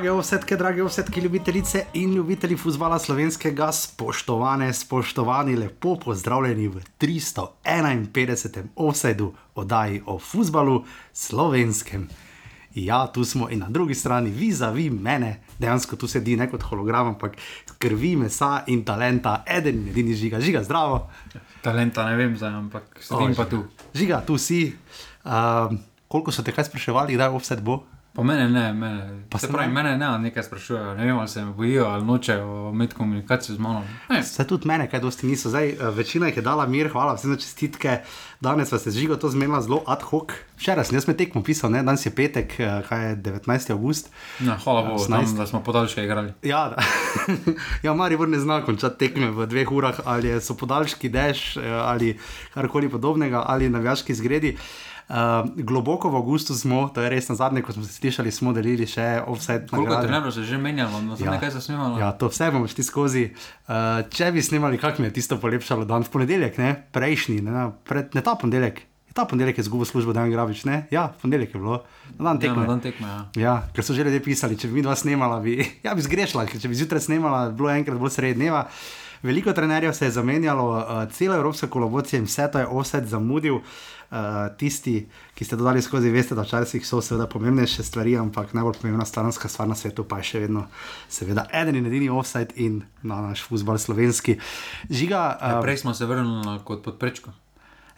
Drage ovsetke, drage ovsetke, ljubitelice in ljubitelji futbola slovenskega, spoštovane, spoštovani, lepo pozdravljeni v 351. offsetu oddaji o futbalu slovenskem. Ja, tu smo in na drugi strani, vi za vi mene, dejansko tu sedi ne kot hologram, ampak krvi, mesa in talenta, eden in edini žiga, žiga, zdravo. Talenta ne vem, zdaj, ampak sedim pa tu. Žiga, tu si. Uh, koliko so te kaj spraševali, kdaj offset bo? Po mene ne, mene, Pa se se pravi, ne? mene ne nekaj sprašujejo. Ne vem, ali se me bojijo ali nočejo imeti komunikacijo z mano. Vse tudi mene, kaj dosti niso. Zdaj, eh, večina jih je dala mir, hvala vsem za čestitke. Danes pa se žigo to zmenila zelo ad hoc. Včeraj sem jaz med tekmo pisal, ne? danes je petek, eh, kaj je 19. august. ne, hvala Bogu, 18. tam, da smo podaljške igrali. Ja, ja Maribor ne zna končati tekme v dveh urah, ali so podaljški dež, eh, ali karkoli podobnega, ali navijaški zgredi. Uh, globoko v avgustu smo, to je res na zadnje, ko smo se slišali, smo delili še offset. Koliko nagrade. trenerov se že menjalo, no se Ja. nekaj zasnimalo. Ja, to vse bomo šli skozi. Uh, če bi snimali, kak mi je tisto polepšalo dan v ponedeljek, ne? prejšnji, ne, pred, ne ta ponedeljek. Je ta ponedeljek je zgubil službo, da je Gravič, ne? Ja, ponedeljek je bilo, na dan Ja, tekme. na dan tekme. Ja. Ja, ker so že ljudje pisali, če bi mi dva snemala, bi, ja, bi zgrešila, ker če bi zjutraj snemala, bi bilo enkrat bolj sredi dneva. Veliko trenerjev se je zamenjalo, uh, cela evropska kolaboracija in vse to je offset zamudil. Uh, tisti, ki ste dodali skozi, veste, da včasih so seveda pomembnejše stvari, ampak najbolj pomembna stranska stvar na svetu pa je še vedno, seveda, eden in edini offset in na naš futbol slovenski. Žiga, uh, Prej smo se vrnili na kot podprečko.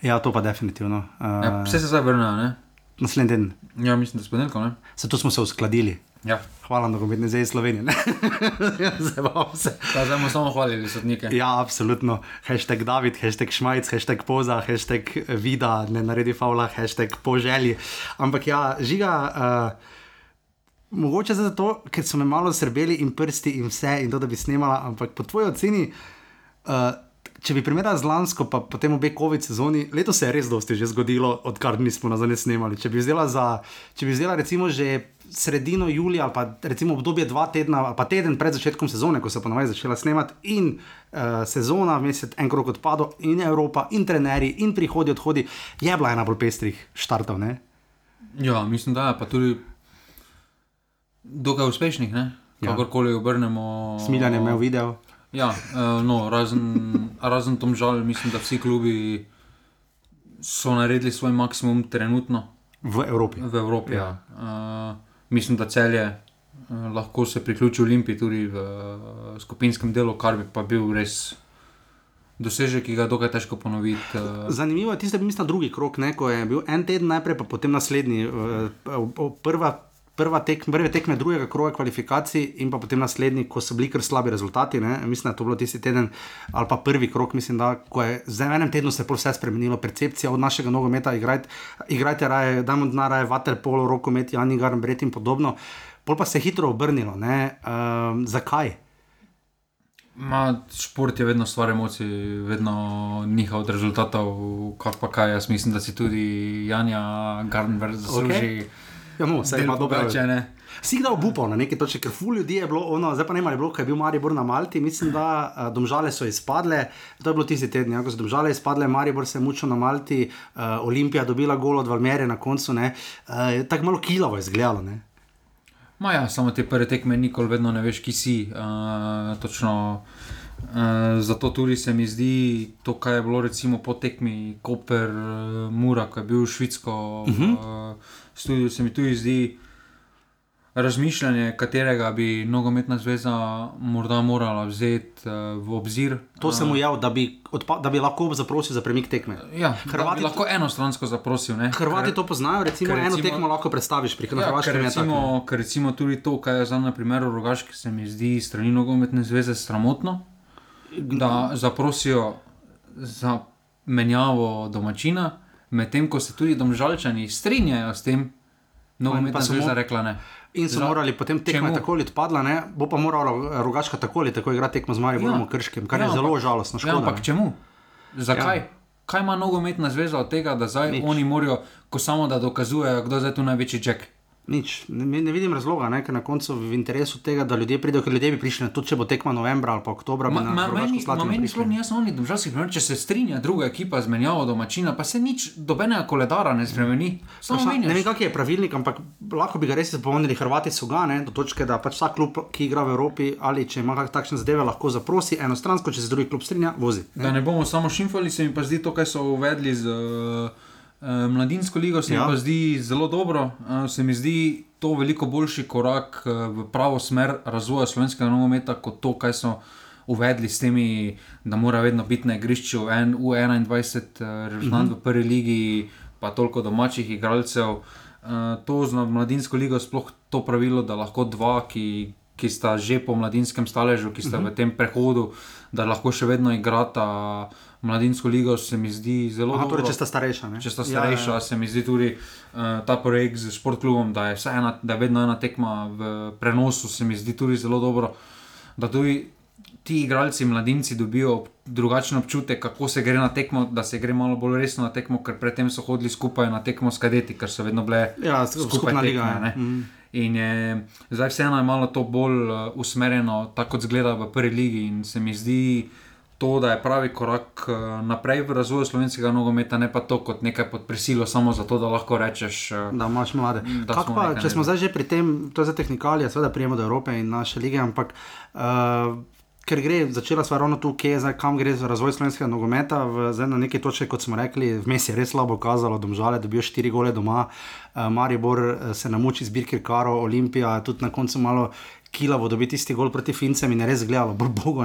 ja, to pa definitivno. Uh, Ja, vse se zdaj vrnejo, ne? naslednji teden, Ja, mislim, da spodelko, ne? zato smo se uskladili. Ja. Hvala, da govorite zdaj Slovenije. ne? Zabavam se. Zdaj bomo samo hvalili sodnike. Ja, absolutno. Hashtag David, hashtag Šmajc, hashtag Poza, hashtag Vida, ne naredi faula, hashtag po želji. Ampak ja, žiga. Uh, Mogoče zato, ker so me malo srbeli in prsti in vse, in to, da bi snimala, ampak po tvoji oceni, uh, če bi primerjala z lansko, pa potem obe COVID sezoni, letos se je res dosti že zgodilo, odkar nismo nazaj snimali. Če bi vzela, za, če bi vzela recimo že sredino julija ali pa recimo obdobje dva tedna, ali pa teden pred začetkom sezone, ko se je ponovadi začela snemati, in uh, sezona, vmes je en krok odpadel, in Evropa, in trenerji, in prihodi, odhodi, je bila ena bolj pestrih štartov. Ne? Ja, mislim, da je pa tudi dokaj uspešnih, ne? Ja. Kakorkoli obrnemo. Smiljan je imel video. Ja, eh, no, razen, razen tom žal, mislim, da vsi klubi so naredili svoj maksimum trenutno V Evropi. v Evropi. Ja. Ja. Uh, mislim, da celje uh, lahko se priključi Olimpiji tudi v uh, skupinskem delu, kar bi pa bil res dosežek, ki ga je dokaj težko ponoviti. Uh, Zanimivo je tisto, da mislim, drugi krok, ne, ko je bil en teden najprej, pa potem naslednji. eh, Prva, prva tek, prve tekme drugega kroga kvalifikacij in pa potem naslednji, ko so bili kar slabi rezultati. Ne. Mislim, da je to bilo tisti teden, ali pa prvi krok, mislim, da je zdaj v enem tednu se je vse spremenilo, percepcija od našega nogometa, igrajte, igrajte raje, dajmo denar, raje vaterpolo, rokomet, Jani Garn, Bret in podobno. Pol pa se je hitro obrnilo. Um, zakaj? Ma, šport je vedno stvar emocij, vedno njihov od rezultatov, kar pa kaj. Jaz mislim, da si tudi Janja Garnver zasluži. Okej. Ja, no, vse ima dobro. ne. Si kdaj obupal na neki točki, ker ful ljudi je bilo, ono, zdaj pa ne mar je bilo, ker je bil Maribor na Malti, mislim, da uh, domžale so izpadle, to je bilo tisti teden, ja, ko so domžale izpadle, Maribor se je mučil na Malti, uh, Olimpija dobila gol od Valmerja na koncu, ne, uh, tako malo kilavo je izgledalo, ne. Ma ja, samo te prve tekme nikoli vedno ne veš, ki si. Uh, točno, uh, zato tudi se mi zdi to, kar je bilo recimo po tekmi Koper, uh, Mura, ko je bil švitsko uh -huh. uh, studio, se mi tudi zdi razmišljanje, katerega bi nogometna zveza morda morala vzeti uh, v obzir. To sem mu javil, da bi, odpa, da bi lahko zaprosil za premik tekme. Ja, Hrvati lahko enostransko zaprosil. Ne? Hrvati to poznajo, recimo, ker eno recimo- tekmo lahko predstaviš, pri Ja, Hrvaškem ker, recimo, ker recimo tudi to, kar je zdaj na primeru Rogaške, se mi zdi strani nogometne zveze sramotno, da zaprosijo za menjavo domačina, medtem ko se tudi domžalčani strinjajo s tem, Pa nogometna samo- zveza rekla ne. In so Za- morali potem tekma Čemu? tako ali odpadla, ne? bo pa morala Rogaška tako ali tako igrati tekmo z Mariborom Ja. v Krškem, kar Ja, je zelo ampak- žalostno. Ja, Škoda, ampak ne. čemu? Zakaj? Ja. Ja. Kaj ima nogometna zveza od tega, da zdaj Nič. Oni morajo, ko samo da dokazujejo, kdo je zdaj tu največji jack? Nič. Ne, ne vidim razloga, ne, ker na koncu v interesu tega, da ljudje pridejo, ker ljudje bi prišli, tudi če bo tekma novembra ali pa oktobra. Ma, ma, meni meni sploh ni jasno, oni domžalski primer, če se strinja druga ekipa z menjavo domačina, pa se nič dobenega koledara ne spremeni. Praša, ne vem, kak je pravilnik, ampak lahko bi ga res zapomnili. Hrvati so ga, ne, do točke, da pač vsak klub, ki igra v Evropi ali če ima takšne zadeve, lahko zaprosi enostransko, če se drugi klub strinja, vozi. Ne. Da ne bomo samo šimfali, se mi pa zdi to, kaj so uvedli z uh, mladinsko ligo, se ja. mi pa zdi zelo dobro. Uh, se mi zdi, to veliko boljši korak eh, v pravo smer razvoja slovenskega nogometa, kot to, kaj so uvedli s temi, da mora vedno biti na igrišču en U21, rezultat uh, v prvi ligi, pa toliko domačih igralcev. To z mladinsko ligo sploh to pravilo, da lahko dva, ki, ki sta že po mladinskem staležu, ki sta uh -huh. v mhm. tem prehodu, da lahko še vedno igrata. Mladinsko ligo, se mi zdi zelo dobro. Torej, če sta starejša. Ne? Če sta starejša, ja, ja. se mi zdi tudi uh, ta projekt z športklubom, da je, ena, da je vedno ena tekma v prenosu, se mi zdi tudi zelo dobro. Da tudi ti igralci, mladinci, dobijo drugačen občutek, kako se gre na tekmo, da se gre malo bolj resno na tekmo, ker predtem so hodili skupaj na tekmo s kadeti, ker so vedno bile ja, skupaj na liga. Mm. In je, zdaj vseeno je malo to bolj uh, usmerjeno, tako kot zgleda v prvi ligi. In se mi zdi, uh, to, da je pravi korak eh, naprej v razvoju slovenskega nogometa, ne pa to kot nekaj pod prisilo, samo zato, da lahko rečeš, eh, da imaš mlade. Da smo pa, če smo zdaj že pri tem, to je za tehnikalije, seveda prijemo do Evrope in naše lige, ampak. Uh, Ker gre, začela sva ravno tu, zdaj, kam gre za razvoj slovenskega nogometa. V, zdaj na neki točki, kot smo rekli, vmes je res slabo kazalo, da žale, da dobijo štiri gole doma, uh, Maribor se namuči zbirki Karo, Olimpija, tudi na koncu malo kilavo dobiti tisti gol proti Fincem in je res gledalo, bolj bogo.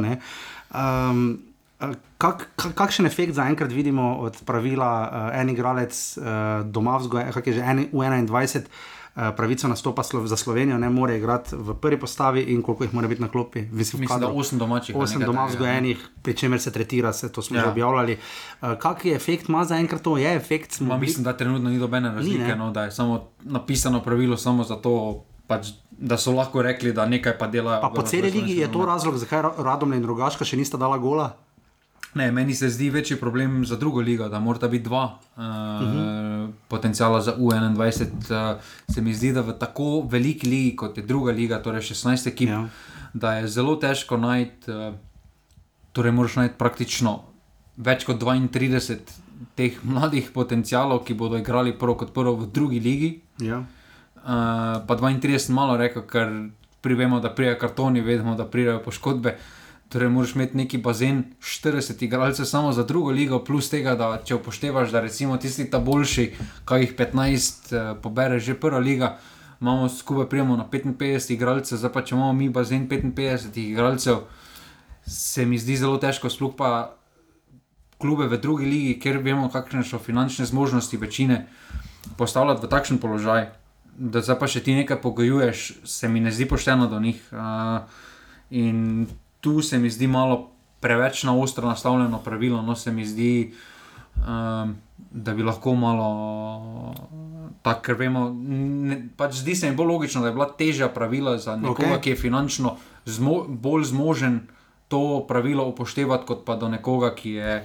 Um, Kak, kakšen efekt zaenkrat vidimo od pravila, uh, en igralec uh, doma vzgoja, kaj je že en, v 21, uh, pravico nastopa slo, za Slovenijo, ne more igrati v prvi postavi in koliko jih mora biti na klopi. Mislim, Mislim da 8 domačih. 8 doma vzgojenih, ja. pri čemer se tretira, se to smo ja. že objavljali. Uh, Kakšen efekt ima zaenkrat to? Je efekt? Ma, mislim, da trenutno ni dobene razlike, ni, no, da je samo napisano pravilo samo za to. Pač, da so lahko rekli, da nekaj pa delajo. Pa po celi ligi je to razlog, zakaj Radom in Rogaška še nista dala gola? Ne, meni se zdi večji problem za drugo ligo, da mora biti dva uh, uh -huh. potencijala za U21. Uh, se mi zdi, da v tako veliki ligi kot je druga liga, torej 16 ekip, ja. da je zelo težko najti, uh, torej moraš najti praktično več kot 32 teh mladih potencijalov, ki bodo igrali prvo kot prvo v drugi ligi. Ja. Uh, pa 32 malo reko, ker privemo, da prijajo kartoni, vedemo, da prijajo poškodbe. Uh, Torej, moraš imeti neki bazen 40 igralcev samo za drugo ligo, plus tega, da če upoštevaš, da recimo tisti ta boljši, kaj jih 15 eh, pobere, že prva liga, imamo skupaj prijemo na 55 igralcev, zdaj pa če imamo mi bazen 55 igralcev, se mi zdi zelo težko, sploh pa klube v drugi ligi, ker vemo, kakšne so finančne zmožnosti večine, postavljati v takšen položaj, da zdaj pa še ti nekaj pogojuješ, se mi ne zdi pošteno do njih. Uh, in tu se mi zdi malo preveč na ostro nastavljeno pravilo. No, se mi zdi, um, da bi lahko malo tako, ker vemo. Ne, pač zdi se mi bolj logično, da je bila težja pravila za nekoga, okay. ki je finančno zmo, bolj zmožen to pravilo upoštevati, kot pa do nekoga, ki je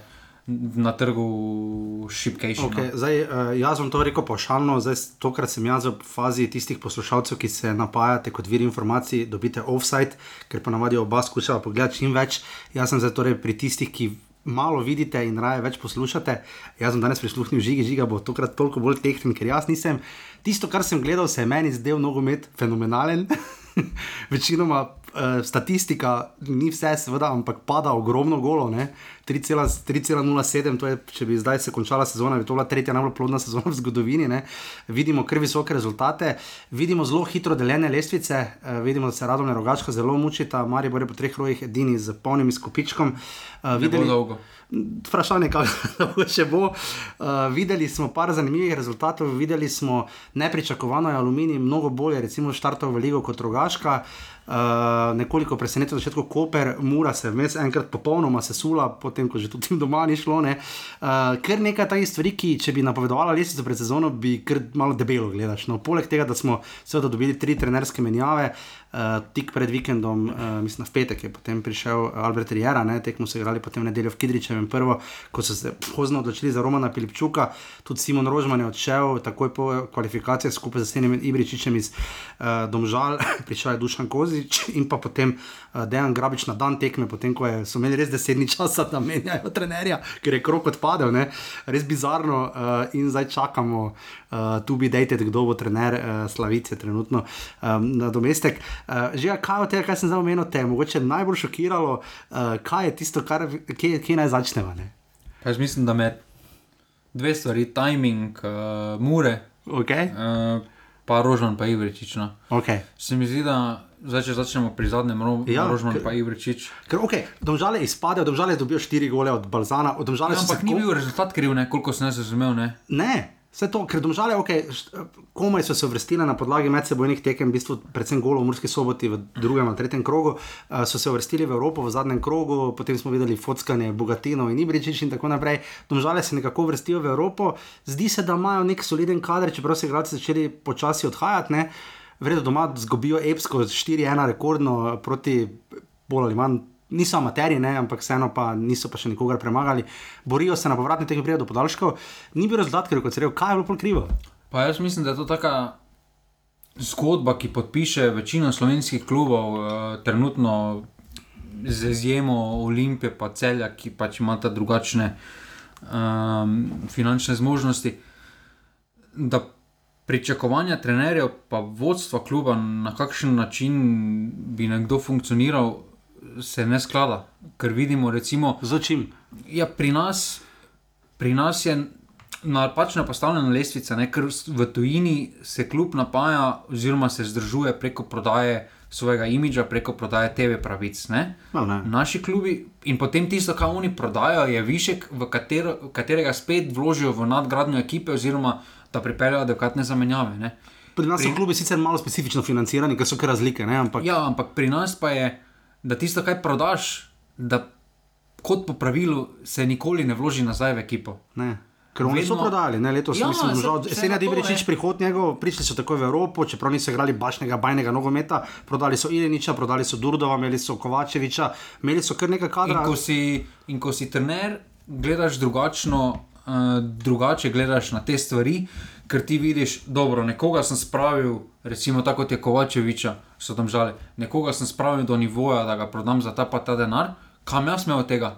na trgu šipkejši. Okay, no. zdaj, uh, jaz vam to rekel pošaljno, zdaj tokrat sem jaz v fazi tistih poslušalcev, ki se napajate kot vir informacij, dobite offside, ker pa navadi oba skušava pogledati čim več. Jaz sem zdaj torej pri tistih, ki. Malo vidite in raje več poslušate. Jaz sem danes prisluhnil žigi, žiga bo tokrat toliko bolj tehničen, ker jaz nisem. Tisto, kar sem gledal, se je meni zdel nogomet fenomenalen. Večinoma uh, statistika ni vse, seveda, ampak pada ogromno golo. 3,07, to je, če bi zdaj se končala sezona, bi to bila tretja najbolj plodna sezona v zgodovini. Ne? Vidimo kar visoke rezultate, vidimo zelo hitro deljene lestvice, uh, vidimo, da se radovne rogačka zelo mučita, Mari bo po treh rojih edini z polnim izkupičkom. Uh, videli, Vprašanje, kako še bo. Uh, videli smo par zanimivih rezultatov, videli smo nepričakovano, je aluminij mnogo bolje, recimo, štartov v Ligo kot Rogaška. Uh, nekoliko presenečen, da je začetku Koper, Mura se vmes enkrat popolnoma sesula, potem ko že tudi doma ni šlo. Ne. Uh, ker nekaj takih stvari, ki če bi napovedovala lesico pred sezono, bi kar malo debelo gledala. No, poleg tega, da smo seveda dobili tri trenerske menjave, uh, tik pred vikendom, uh, mislim, v petek je potem prišel Albert Rijera, tekmo so igrali potem v nedeljo v Kidričevem in prvo, ko so se pozno odločili za Romana Pilipčuka, tudi Simon Rožman je odšel takoj po kvalifikacijah skupaj z Senem Ibričičem iz uh, Domžal, prišel je Dušan Kozič in pa potem uh, Dejan Grabič na dan tekme, potem ko je, so imeli res desetni časa, da menjajo trenerja, ker je krok odpadel, ne? res bizarno uh, in zdaj čakamo. Uh, tu bi dejte, kdo bo trener uh, Slavice, trenutno um, na domestek. Uh, že kaj od tega, kaj sem zdaj omenil, te je mogoče najbolj šokiralo, uh, kaj je tisto, kar, kje, kje naj začnemo. Jaz mislim, da me dve stvari, timing, uh, mure, Okay. uh, pa rožen, pa ivričič. No. Okay. Se mi zdi, da zdaj, če začnemo pri zadnjem, ro Ja, ker- pa ivričič. Ker, okay, domžale izpadejo, domžale dobijo štiri gole od Balzana, od Ja, se ampak ni ko- bil rezultat kriv, ne, koliko sem jaz razumel. Ne. Ne, vse to, ker domžale, okay, komaj so se uvrstile na podlagi medsebojnih tekem, v bistvu predvsem golo v Murski soboti v drugem ali tretjem krogu, uh, so se uvrstili v Evropo v zadnjem krogu, potem smo videli Fockanje, Bogatino in Ibričič in tako naprej. Domžale se nekako uvrstijo v Evropo, zdi se, da imajo nek soliden kader, čeprav so igralci začeli počasi odhajati. Ne? Vredno doma zgubijo Epsko 4-1 rekordno proti bolj ali manj. Niso amateri, ne, ampak vseeno pa niso pa še nikogar premagali. Borijo se na povratne tekme, pridejo do podaljškov. Ni bil rezultat, ker kot rekel, kaj je bilo pol krivo. Pa jaz mislim, da je to taka zgodba, ki podpiše večino slovenskih klubov, uh, trenutno z izjemo Olimpije, pa celja, ki pač imata drugačne um, finančne zmožnosti. Da pričakovanja trenerjev, pa vodstva kluba, na kakšen način bi nekdo funkcioniral, se ne sklada. Ker vidimo, recimo, Z čim? Ja, pri nas, pri nas je napačno postavljena lestvica, ne? ker v tujini se klub napaja, oziroma se zdržuje preko prodaje svojega imidža, preko prodaje TV pravic. Ne? No, ne. Naši klubi in potem tisto, kar oni prodajajo, je višek, v, katero, katerega spet vložijo v nadgradnjo ekipe, oziroma da pripeljejo adekvatne zamenjave. Ne? Pri nas so klubi sicer malo specifično financirani, ker so kar razlike, ne? ampak Ja, ampak pri nas pa je, da tisto, kar prodaš, da kot po pravilu se nikoli ne vloži nazaj v ekipo. ne. Ker oni so prodali, ne, letos Ja, mislim, se- žal, se Esenja na Dibričič, ne. prihod njegov, prišli so takoj v Evropo, čeprav niso igrali bašnega, bajnega nogometa, prodali so Ileniča, prodali so Durdova, imeli so Kovačeviča, imeli so kar nekaj In kadra. ko si, in ko si trener, gledaš drugačno, uh, drugače gledaš na te stvari, ker ti vidiš, dobro, nekoga sem spravil, recimo tako kot je Kovačeviča, so tam žale, nekoga sem spravil do nivoja, da ga prodam za ta pa ta denar, kam jaz imel od tega?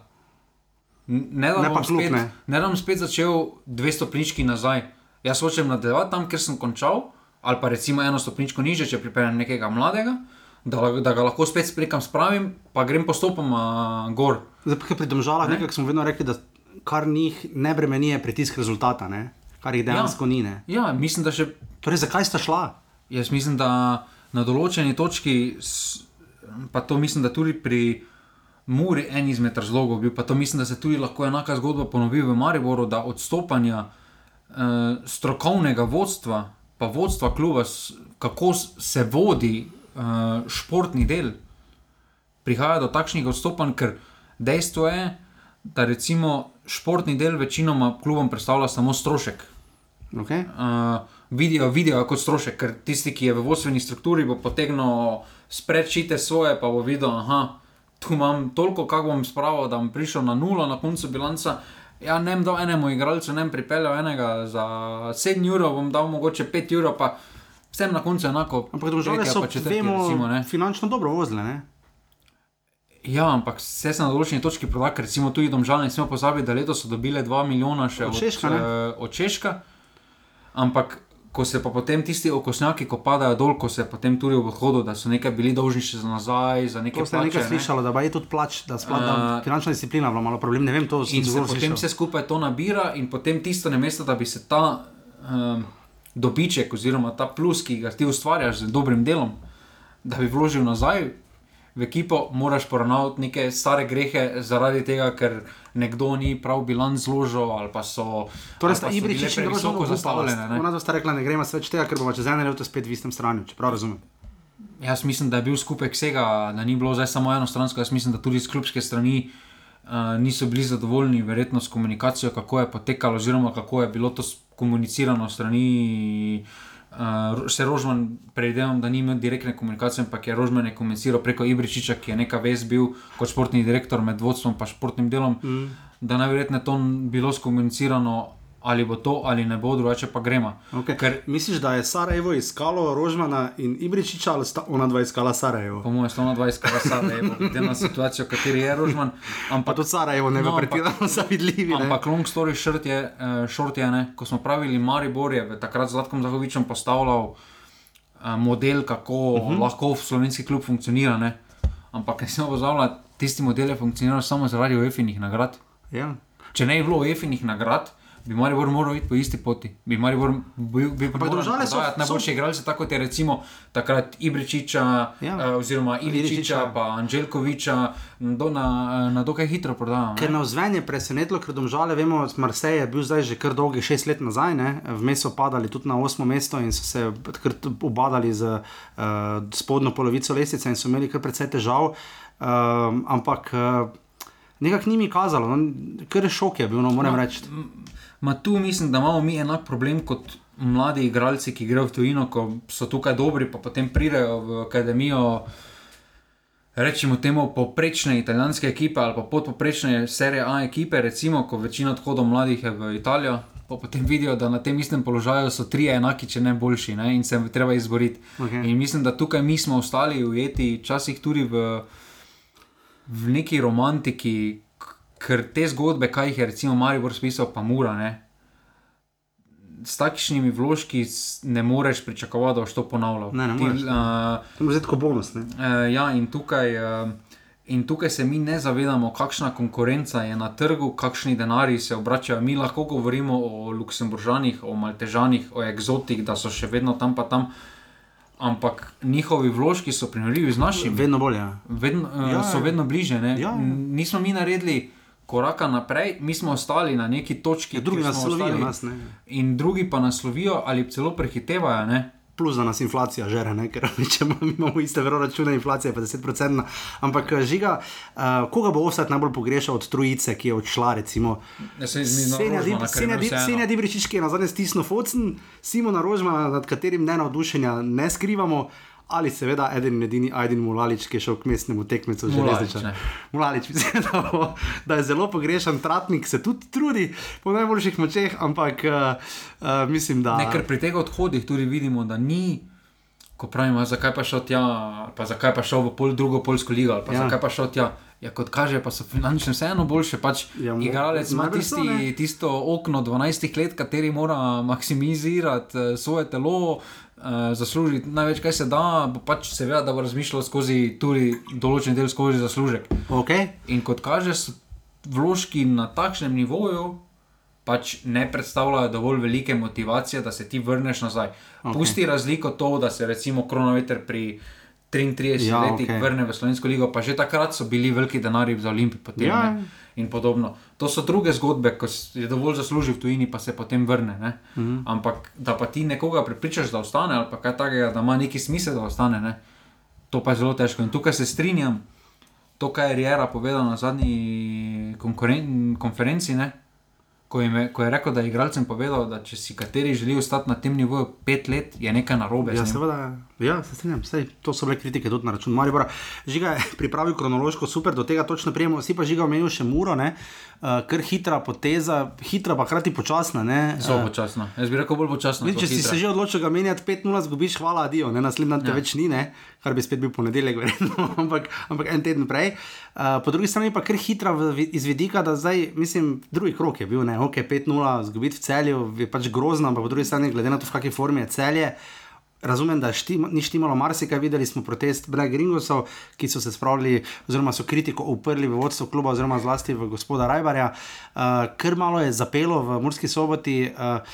Ne da Ne bom spet, ne. ne da bom spet začel dve stopnički nazaj. Jaz hočem nadaljevati tam, kjer sem končal, ali pa recimo eno stopničko niže, če pripeljem nekega mladega, da, da ga lahko spet sprekam spravim, pa grem postopoma gor. Zdaj, pri domžalah nekaj smo vedno rekli, da kar njih ne bremeni je pritisk rezultata, ne? kar jih dejansko ja. ni. Ne? Ja, mislim, da še. Torej, zakaj sta šla? Jaz mislim, da na določeni točki, pa to mislim, da tudi pri Muri en izmed razlogov bil, pa to mislim, da se tudi lahko enaka zgodba ponovi v Mariboru, da odstopanja eh, strokovnega vodstva, pa vodstva kluba, kako se vodi eh, športni del, prihaja do takšnih odstopanj, ker dejstvo je, da recimo športni del večinoma klubom predstavlja samo strošek Okay? uh, vidijo, vidijo kot strošek, ker tisti, ki je v vodstveni strukturi, bo potegnil sprečite svoje, pa bo videl, da tu imam toliko, kako bom spravil, da bom prišel na nulo na koncu bilanca. Ja, ne bom dal enemu igralcu, ne pripeljal enega za 7 ur, bom dal mogoče 5 ur, pa vsem na koncu enako. Ampak ali so, pa četrti, vemo, recimo, finančno dobro vozile. Ne? Ja, ampak vse se na določeni točki proda, ker recimo tudi domžalne, ne smemo pozabiti, da letos so dobile 2 milijona še Od od, Češka, ne? eh, od Češka. Ampak ko se pa potem tisti okosnjaki, ko padajo dol, ko se potem tudi v odhodu, da so nekaj bili dolžni še za nazaj, za neke To ste nekaj plače, slišali, da je tudi plač, da sploh da Uh, finančna disciplina bila malo problem. Ne vem, to sem se zelo potem slišal. vse skupaj to nabira, in potem tisto ne mesto, da bi se ta um, dobiček, oziroma ta plus, ki ga ti ustvarjaš z dobrim delom, da bi vložil nazaj v ekipo, moraš poravnati neke stare grehe, zaradi tega, ker nekdo ni prav bilanc zložil, ali pa so. Torej, sta Ibričič bile in Grožnjo previsoko zastavljene. ne. Ona dva sta rekla, ne gremo več tega, ker bomo čez eno leto spet v istem stranju, čeprav razumem. Jaz mislim, da je bil skupek vsega, da ni bilo zdaj samo enostransko. Jaz mislim, da tudi z klubske strani uh, niso bili zadovoljni, verjetno s komunikacijo, kako je potekalo, oziroma kako je bilo to komunicirano strani. Uh, se Rožman, predvidevam, da ni imel direktne komunikacije, ampak je Rožman je komuniciral preko Ibričiča, ki je neka vez bil kot športni direktor med vodstvom in športnim delom, mm. da najverjetneje to bilo skomunicirano, ali bo to ali ne bo, drugače pa gremo. Okay. Ker, Misliš, da je Sarajevo iskalo Rožmana in Ibričiča ali sta ona dva iskala Sarajevo? po mojem, 120 km je glede na situacijo, v kateri je Rožman. Pa Ampak, tudi Sarajevo ne bo No, pretirano zavidljivi. ne? ampak long story short je, uh, short je ne, ko smo pravili Maribor je v takrat z Zlatkom Zahovičem postavljal uh, model, kako uh Mhm. -huh. lahko slovenski klub funkcionira. Ne. Ampak ne smemo pozabljati, tisti model je funkcioniral samo zaradi UEFA-inih nagrad. Ja. Če ne bi bilo UEFA-inih nagrad, bi Maribor moral iti po isti poti. Bi Maribor bil, bil Ampak Domžale so- prodajati so- najboljše igralce, tako kot je recimo takrat Ibričiča, Ja. uh, oziroma Iličiča. Pa Anželkoviča, do, na, na dokaj hitro prodajal. Ker na vzven je presenetilo, ker domžale, vemo, Marseille je bil zdaj že kar dolgi šest let nazaj, ne? vmes so padali tudi na osmo mesto in so se obadali z uh, spodnjo polovico lestvice in so imeli kar precej težav. Um, ampak uh, nekako ni mi kazalo, no, kar šok je bil, no, moram no. reči. Ma tu mislim, da imamo mi enak problem kot mladi igralci, ki grejo v tujino, ko so tukaj dobri, pa potem pridejo v akademijo. Rečemo temu poprečne italijanske ekipe ali pa podpoprečne serije A ekipe, recimo, ko večina odhodov mladih je v Italijo, pa potem vidijo, da na tem istem položaju so tri enaki, če ne boljši, ne? in se jim treba izboriti. Okay. In mislim, da tukaj mi smo ostali ujeti, včasih tudi v, v neki romantiki, ker te zgodbe, kaj jih je recimo Maribor spisal, pa mura. Ne? S takšnimi vložki ne moreš pričakovati, da boš to ponavljal. Ne, ne Ti, moreš, uh, To je tako bonus. Ne? Uh, ja, in tukaj, uh, in tukaj se mi ne zavedamo, kakšna konkurenca je na trgu, kakšni denari se obračajo. Mi lahko govorimo o Luksemburžanih, o Maltežanih, o eksotih, da so še vedno tam, pa tam. Ampak njihovi vložki so primerljivi z našimi. Vedno bolje. Ja. Vedno, uh, Ja, so ja. vedno bliže. ne. Ja, ja. Nismo mi naredili koraka naprej, mi smo ostali na neki točki, Ja, drugi nas ostali. nas ne. In drugi pa nas lovijo ali celo prehitevajo. Ne? Plus, da nas inflacija žere, ne? ker če imamo, iste račune, inflacija je pa 10%. Ampak eh, žiga, uh, koga bo offset najbolj pogrešal od trojice, ki je odšla, recimo. Ja, Senja Dibričič, ki je na zadnje stisnil focen, Simona Rožmana, nad katerim ne navdušenja ne skrivamo. Ali seveda eden in edini Ajdin Mulalič, ki je šel k mestnemu tekmecu Mulalič, železniča. ne. Mulalič, mislim, da, bo, da je zelo pogrešan, Tratnik se tudi trudi po najboljših močeh, ampak uh, uh, mislim, da. Ne, ker pri teh odhodih tudi vidimo, da ni, ko pravimo, zakaj pa šel tja, pa zakaj pa šel v pol drugo polsko ligo, pa Ja. zakaj pa šel tja. Ja, kot kaže, pa so finančno vseeno boljše. Pač Ja, igralec ima najbrž so, tisti, tisto okno 12 let, kateri mora maksimizirati eh, svoje telo, zaslužiti največ, kaj se da, pač seveda, da bo razmišljal skozi tudi določen del skozi zaslužek. Okay. In kot kaže, so vložki na takšnem nivoju pač ne predstavljajo dovolj velike motivacije, da se ti vrneš nazaj. Ok. Okay. Pusti razliko to, da se recimo Kronometer pri 33 Ja, letih okay. vrne v Slovensko ligo, pa že takrat so bili veliki denari za Olimpijo. Potem, Ja. ja. In podobno. To so druge zgodbe, ko je dovolj zaslužil v tujini, pa se potem vrne. Ne? Mhm. Ampak da pa ti nekoga prepričaš, da ostane, ali kaj takega, da ima neki smisel, da ostane, ne? to pa je zelo težko. In tukaj se strinjam, to, kar je Riera povedal na zadnji konkuren- konferenci, ne? Ko, je, ko je rekel, da je igralcem povedal, da če si kateri želi ostati na tem nivoju pet let, je nekaj narobe. Ja, seveda, ja, se strinjam. Sej, to so bile kritike tudi na račun Maribora. Žiga je pripravil kronološko super, do tega točno prijemo. Si pa žiga omenil še Muro, ne? Uh, kar hitra poteza, hitra pa hkrati počasna. Ne? Zelo Uh, počasno. Jaz bi rekel bolj. Vidi, kot če si hitra. se že odločil ga menjati 5-0, zgubiš, hvala, adijo, ne naslednji dan te ja. Več ni, ne? kar bi spet bil ponedeljek, verjetno, ampak, ampak en teden prej. Uh, po drugi strani pa kar hitra v, vi- iz vidika, da zdaj, mislim, drugi krok je bil, ne, ok, 5-0, zgubiti v celju je pač grozno, ampak po drugi strani, glede na to, v kakšni formi je celje. Razumem, da štima, ni štimalo marsikaj, videli smo protest Black Gringosov, ki so se spravili, oziroma so kritiko uprli v vodstvo kluba, oziroma zlasti v gospoda Rajbarja. Uh, kar malo je zapelo v Murski soboti. Uh,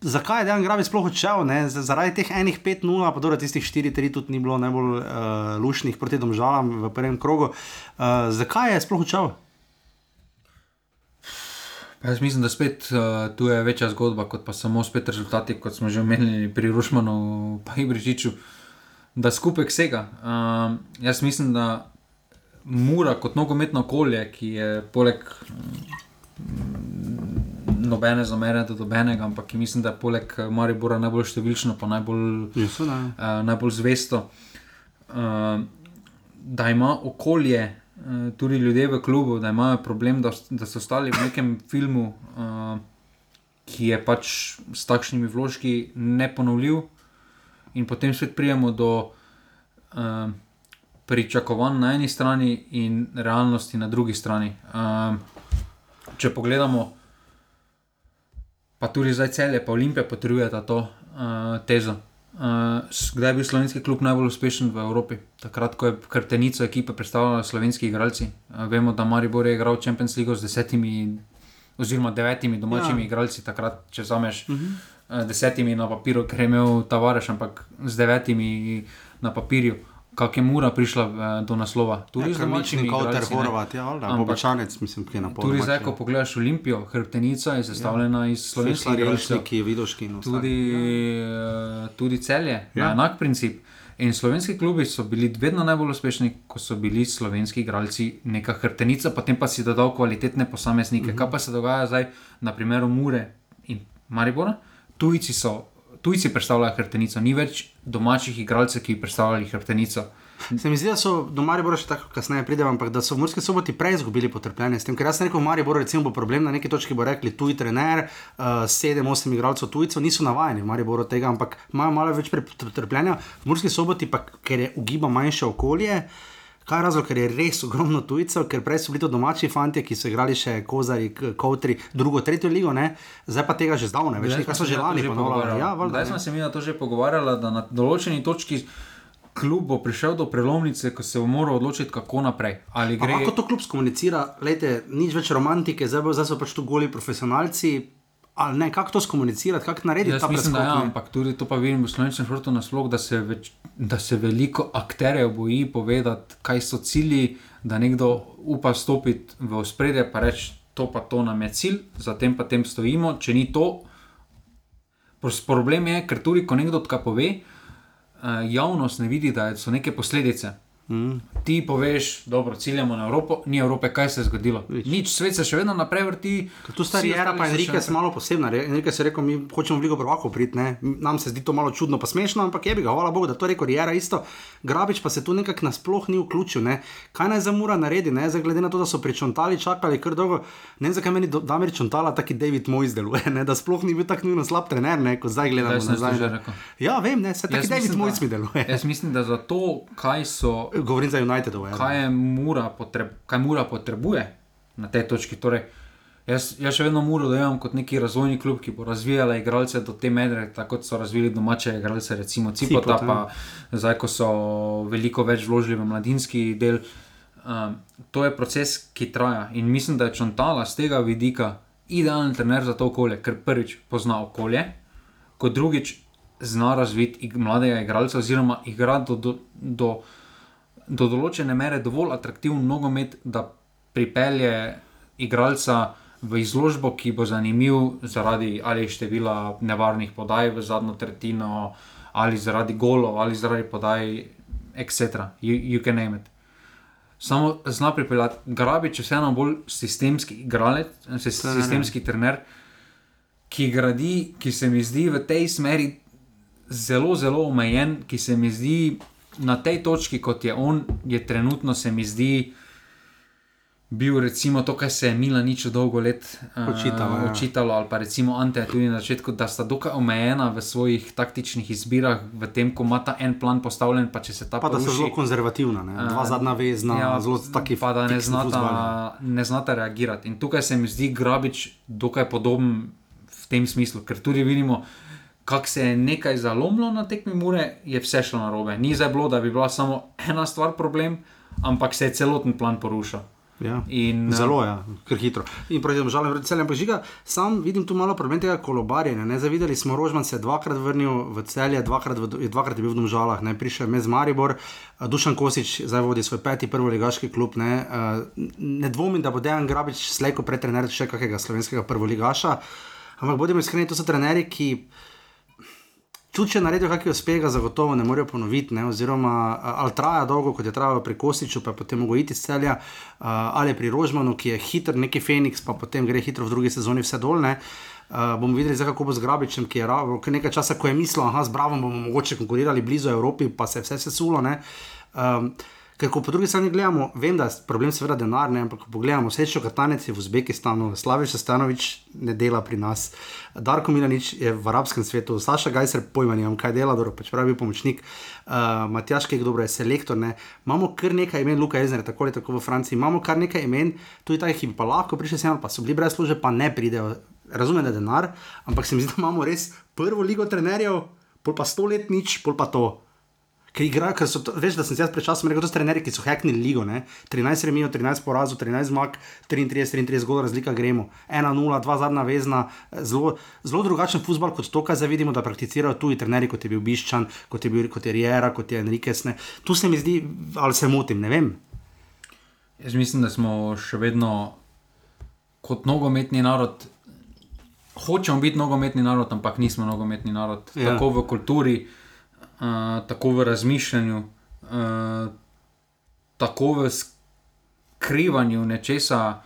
Zakaj je Dejan Gravi sploh odšel? Zaradi teh enih 5-0, pa dobro, tistih 4-3 tudi ni bilo najbolj uh, lušnih proti domžalam v prvem krogu. Uh, zakaj je sploh odšel? Pa Jaz mislim, da spet uh, tu je večja zgodba, kot pa samo spet rezultati, kot smo že omenili pri Rušmanu in Ibričiču, da skupaj vsega. Uh, jaz mislim, da Mura kot nogometno okolje, ki je poleg mm, nobene zamere do nobenega, ampak mislim, da je poleg eh, Maribora najbolj številčno, pa najbolj Niso, ne. uh, najbolj zvesto, uh, da ima okolje tudi ljudje v klubu, da imajo problem, da, da so ostali v nekem filmu, uh, ki je pač s takšnimi vložki neponovljiv, in potem spet prijemo do uh, pričakovanj na eni strani in realnosti na drugi strani. Uh, če pogledamo, pa tudi zdaj celje, pa Olimpija potrjujeta to uh, tezo. Uh, kdaj je bil slovenski klub najbolj uspešen v Evropi? Takrat, ko je krtenico ekipe predstavljala slovenski igralci. Uh, vemo, da Maribor je igral Champions League z desetimi, oziroma devetimi domačimi ja. igralci, takrat, če zameš uh -huh. uh, desetimi na papirju, ker je imel Tavares, ampak z devetimi na papirju kak je mura prišla uh, do naslova. Tudi z domačimi kot Horvat, ja, ali pa Bočanec, mislim, ki je na pol. Tudi zdaj, ko pogledaš Olimpijo, hrbtenica je sestavljena ja. iz slovenskih igralcev. Ki je vidoški. Tudi, tudi celje, ja. enak princip. In slovenski klubi so bili vedno najbolj uspešni, ko so bili slovenski igralci neka hrbtenica, potem pa si dodal kvalitetne posameznike. Uh mhm. -huh. Kaj pa se dogaja zdaj na primeru Mure in Maribora? Tujci so tujci predstavljajo hrbtenico, ni več domačih igralcev, ki predstavljajo hrbtenico. Se mi zdi, da so do Maribora še tako kasneje pridem, ampak da so v Murski soboti prej izgubili potrpljenje s tem. Ker jaz sem rekel, Maribor recimo bo problem na neki točki, bo rekli tuji trener, uh, sedem, osem igralcev tujcev, niso navajeni v Mariboru tega, ampak imajo malo več potrpljenja. V Murski soboti pa, ker je ugiba manjše okolje. Kaj je razlog, ker je res ogromno tujcev, ker prej so bili to domači fanti, ki so igrali še kozari, kotri, drugo, tretjo ligo, ne? zdaj pa tega že zdavne, več nekaj so že lani ponovili. Ja, zdaj smo se mi na to že pogovarjali, da na določeni točki. Klub bo prišel do prelomnice, ko se bo moral odločiti, kako naprej. Gre... Kako to klub komunicira, Lejte, nič več romantike, zdaj, bo, zdaj so pač tu goli profesionalci, ali ne, kako to skomunicirati, kako narediti Jaz ta mislim, da ja, ampak tudi to pa vidim v slovenskem športu nasploh, da, da se veliko akterjev boji povedati, kaj so cilji, da nekdo upa stopiti v ospredje in reči, to pa to nam je cilj, zatem pa tem stojimo. Če ni to, problem je, ker tudi ko nekdo tako pove, eh, javnost ne vidi, da so neke posledice. Mm. Ti poveš, dobro, ciljamo na Evropo, ni Evrope, kaj se je zgodilo. Vič. Nič, svet se še vedno naprej vrti. Tu stari era, pa Enrique je malo posebna. Enrique se je rekel, mi hočemo veliko prvako priti, nam se zdi to malo čudno, pa smešno, ampak je bi ga, hvala Bogu, da to reko era isto. Grabič pa se tu nekako nasploh ni vključil. Ne? Kaj naj za mura naredi, ne? Zdaj, glede na to, da so pričontali čakali kar dolgo, ne vem, zakaj meni Damir čontala taki David Moj izdeluje, ne? da sploh ni bil tako nujno slab trener, ne? ko zdaj gledamo nazaj. Ja, vem, ne, se taki David Moj izdeluje. Jaz mislim, da za to, kaj so govorim za United. Kaj, mura potreb, kaj mura potrebuje na tej točki? Torej, jaz, jaz še vedno muro dojemam kot neki razvojni klub, ki bo razvijal igralce do te mere, tako kot so razvili domače igralce, recimo Cipota, pa ja. zdaj, ko so veliko več vložili v mladinski del. Um, to je proces, ki traja in mislim, da je Čontala z tega vidika idealen trener za to okolje, ker prvič pozna okolje, kot drugič zna razviti mladega igralca, oziroma igrati do, do, do do določene mere dovolj atraktiven nogomet, da pripelje igralca v izložbo, ki bo zanimiv zaradi ali števila nevarnih podaj v zadnjo tretjino, ali zaradi golov, ali zaradi podaj, etc. You, you can name it. Samo zna pripeljati, grabi, če vseeno bolj sistemski igralec, sistemski trener, ki gradi, ki se mi zdi v tej smeri zelo, zelo omejen, ki se mi zdi na tej točki, kot je on, je trenutno se mi zdi. Bil recimo to, kar se je Mila nič dolgo let očitalo, uh, očitalo ali pa recimo Ante tudi na začetku, da sta dokaj omejena v svojih taktičnih izbirah, v tem, ko ima ta en plan postavljen, pa če se ta pa. Pa da so zelo konzervativna, ne? dva uh, zadnja vezna, ja, zelo taki pa da ne znata, ne znata reagirati. In tukaj se mi zdi Grabič dokaj podoben v tem smislu, ker tudi vidimo, kako se je nekaj zalomilo na tekmi Mure, je vse šlo na robe. Ni zdaj bilo, da bi bila samo ena stvar problem, ampak se je celoten plan porušil. Ja, in, zelo je, ja, ker hitro. In pravi, da žalim, da je žiga. Sam vidim tu malo problem tega kolobarjenja. Zavideli smo, Rožman se je dvakrat vrnil v celje, dvakrat, v, dvakrat je bil v Domžalah, ne prišel je z Maribor, Dušan Kosič zdaj vodi svoj peti prvoligaški klub. Ne, ne dvomim, da bo Dejan Grabič slejko pretrener še kakega slovenskega prvoligaša. Ampak bodimo iskreni, to so trenerji, ki tudi če naredijo kakšen uspeh, zagotovo ne morejo ponoviti. Ne? Oziroma, ali traja dolgo, kot je trajalo pri Kostiču, pa potem mogo iti iz celja, ali pri Rožmanu, ki je hiter, neki Feniks, pa potem gre hitro v drugi sezoni vse dolne. Uh, bomo videli, zdaj, kako bo z Grabičem, ki je ravo, nekaj časa, ko je mislil, da z Bravo bomo mogoče konkurirali blizu Evropi, pa se je vse sesulo. Um, Ker ko po drugi strani gledamo, vem, da je problem seveda denar, ne, ampak ko pogledamo, Sečo Katanec je v Uzbekistanu, Slaviš Stanovič ne dela pri nas, Darko Milanič je v arabskem svetu, Saša Gajser pojma nimam, kaj dela, dobro, pač pravi pomočnik, uh, Matjaš Kek, dobro je selektor, ne. Imamo kar nekaj imen, Luka Ezner, tako ali tako v Franciji, imamo kar nekaj imen, tudi ki bi pa lahko prišli sem, pa so bili brez službe, pa ne pridejo. Razumem, da je denar, ampak se mi zdi, da imamo res prvo ligo trenerjev, pol pa sto let nič, pol pa to. Ker igrajo, ker so to, veš, da sem se jaz pred časom rekel, da so trenerji, ki so heknili ligo, ne? 13 remijo, 13 porazov, 13 zmag, 33, 33 zgolj razlika gremo. 1-0, 2 zadnja vezna, zelo, zelo drugačen futbol kot to, kar zdaj vidimo, da prakticirajo tuji trenerji, kot je bil Biščan, kot je bil kot je Riera, kot je Enriquez. Ne? Tu se mi zdi, ali se motim, ne vem. Jaz mislim, da smo še vedno kot nogometni narod. Hočemo biti nogometni narod, ampak nismo nogometni narod. Ja. Tako v kulturi, uh, tako v razmišljanju, uh, tako v skrivanju nečesa.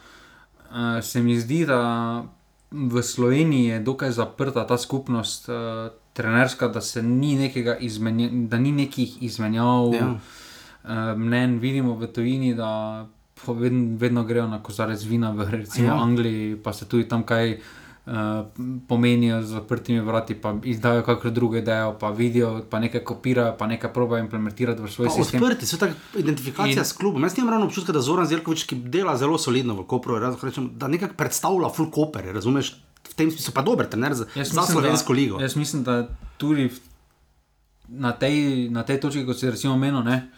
Uh, se mi zdi, da v Sloveniji je dokaj zaprta ta skupnost, uh, trenerska, da, se ni nekega izmenja, da ni nekih izmenjav Ja. uh, mnen. Vidimo v tujini, da vedno, vedno grejo na kozarec vina v recimo, Ja. Angliji, pa se tudi tam kaj. Uh, pomenijo z zaprtimi vrati, pa izdajo kakšno drugo idejo, pa vidijo, pa nekaj kopirajo, pa nekaj probajo implementirati v svoj Pa sistem. Odprti so tako identifikacija In- s klubom. Jaz nimam ravno občutka, da Zoran Zelkovič, ki dela zelo solidno v Kopru, rečem, da nekako predstavlja full koper, razumeš? V tem smislu pa dober trener za, Jaz za mislim, slovensko da, ligo. Jaz mislim, da tudi na tej, na tej točki, kot se recimo meni, ne,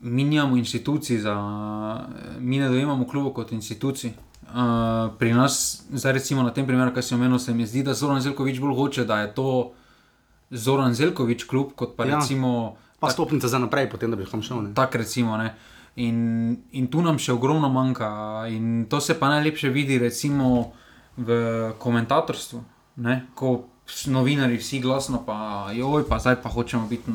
mi nimamo institucij, za, mi ne dojemamo klubov kot institucij. Uh, pri nas, zdaj recimo na tem primeru, kar sem omenil, se mi zdi, da Zoran Zelkovič bolj hoče, da je to Zoran Zelkovič klub, kot pa Ja. recimo. Pa stopnica za naprej, potem da bi kam šel. Tako recimo. Ne. In, in tu nam še ogromno manjka. In to se pa najlepše vidi, recimo, v komentatorstvu. Ne? Ko novinarji vsi glasno, pa joj, pa zdaj pa hočemo biti,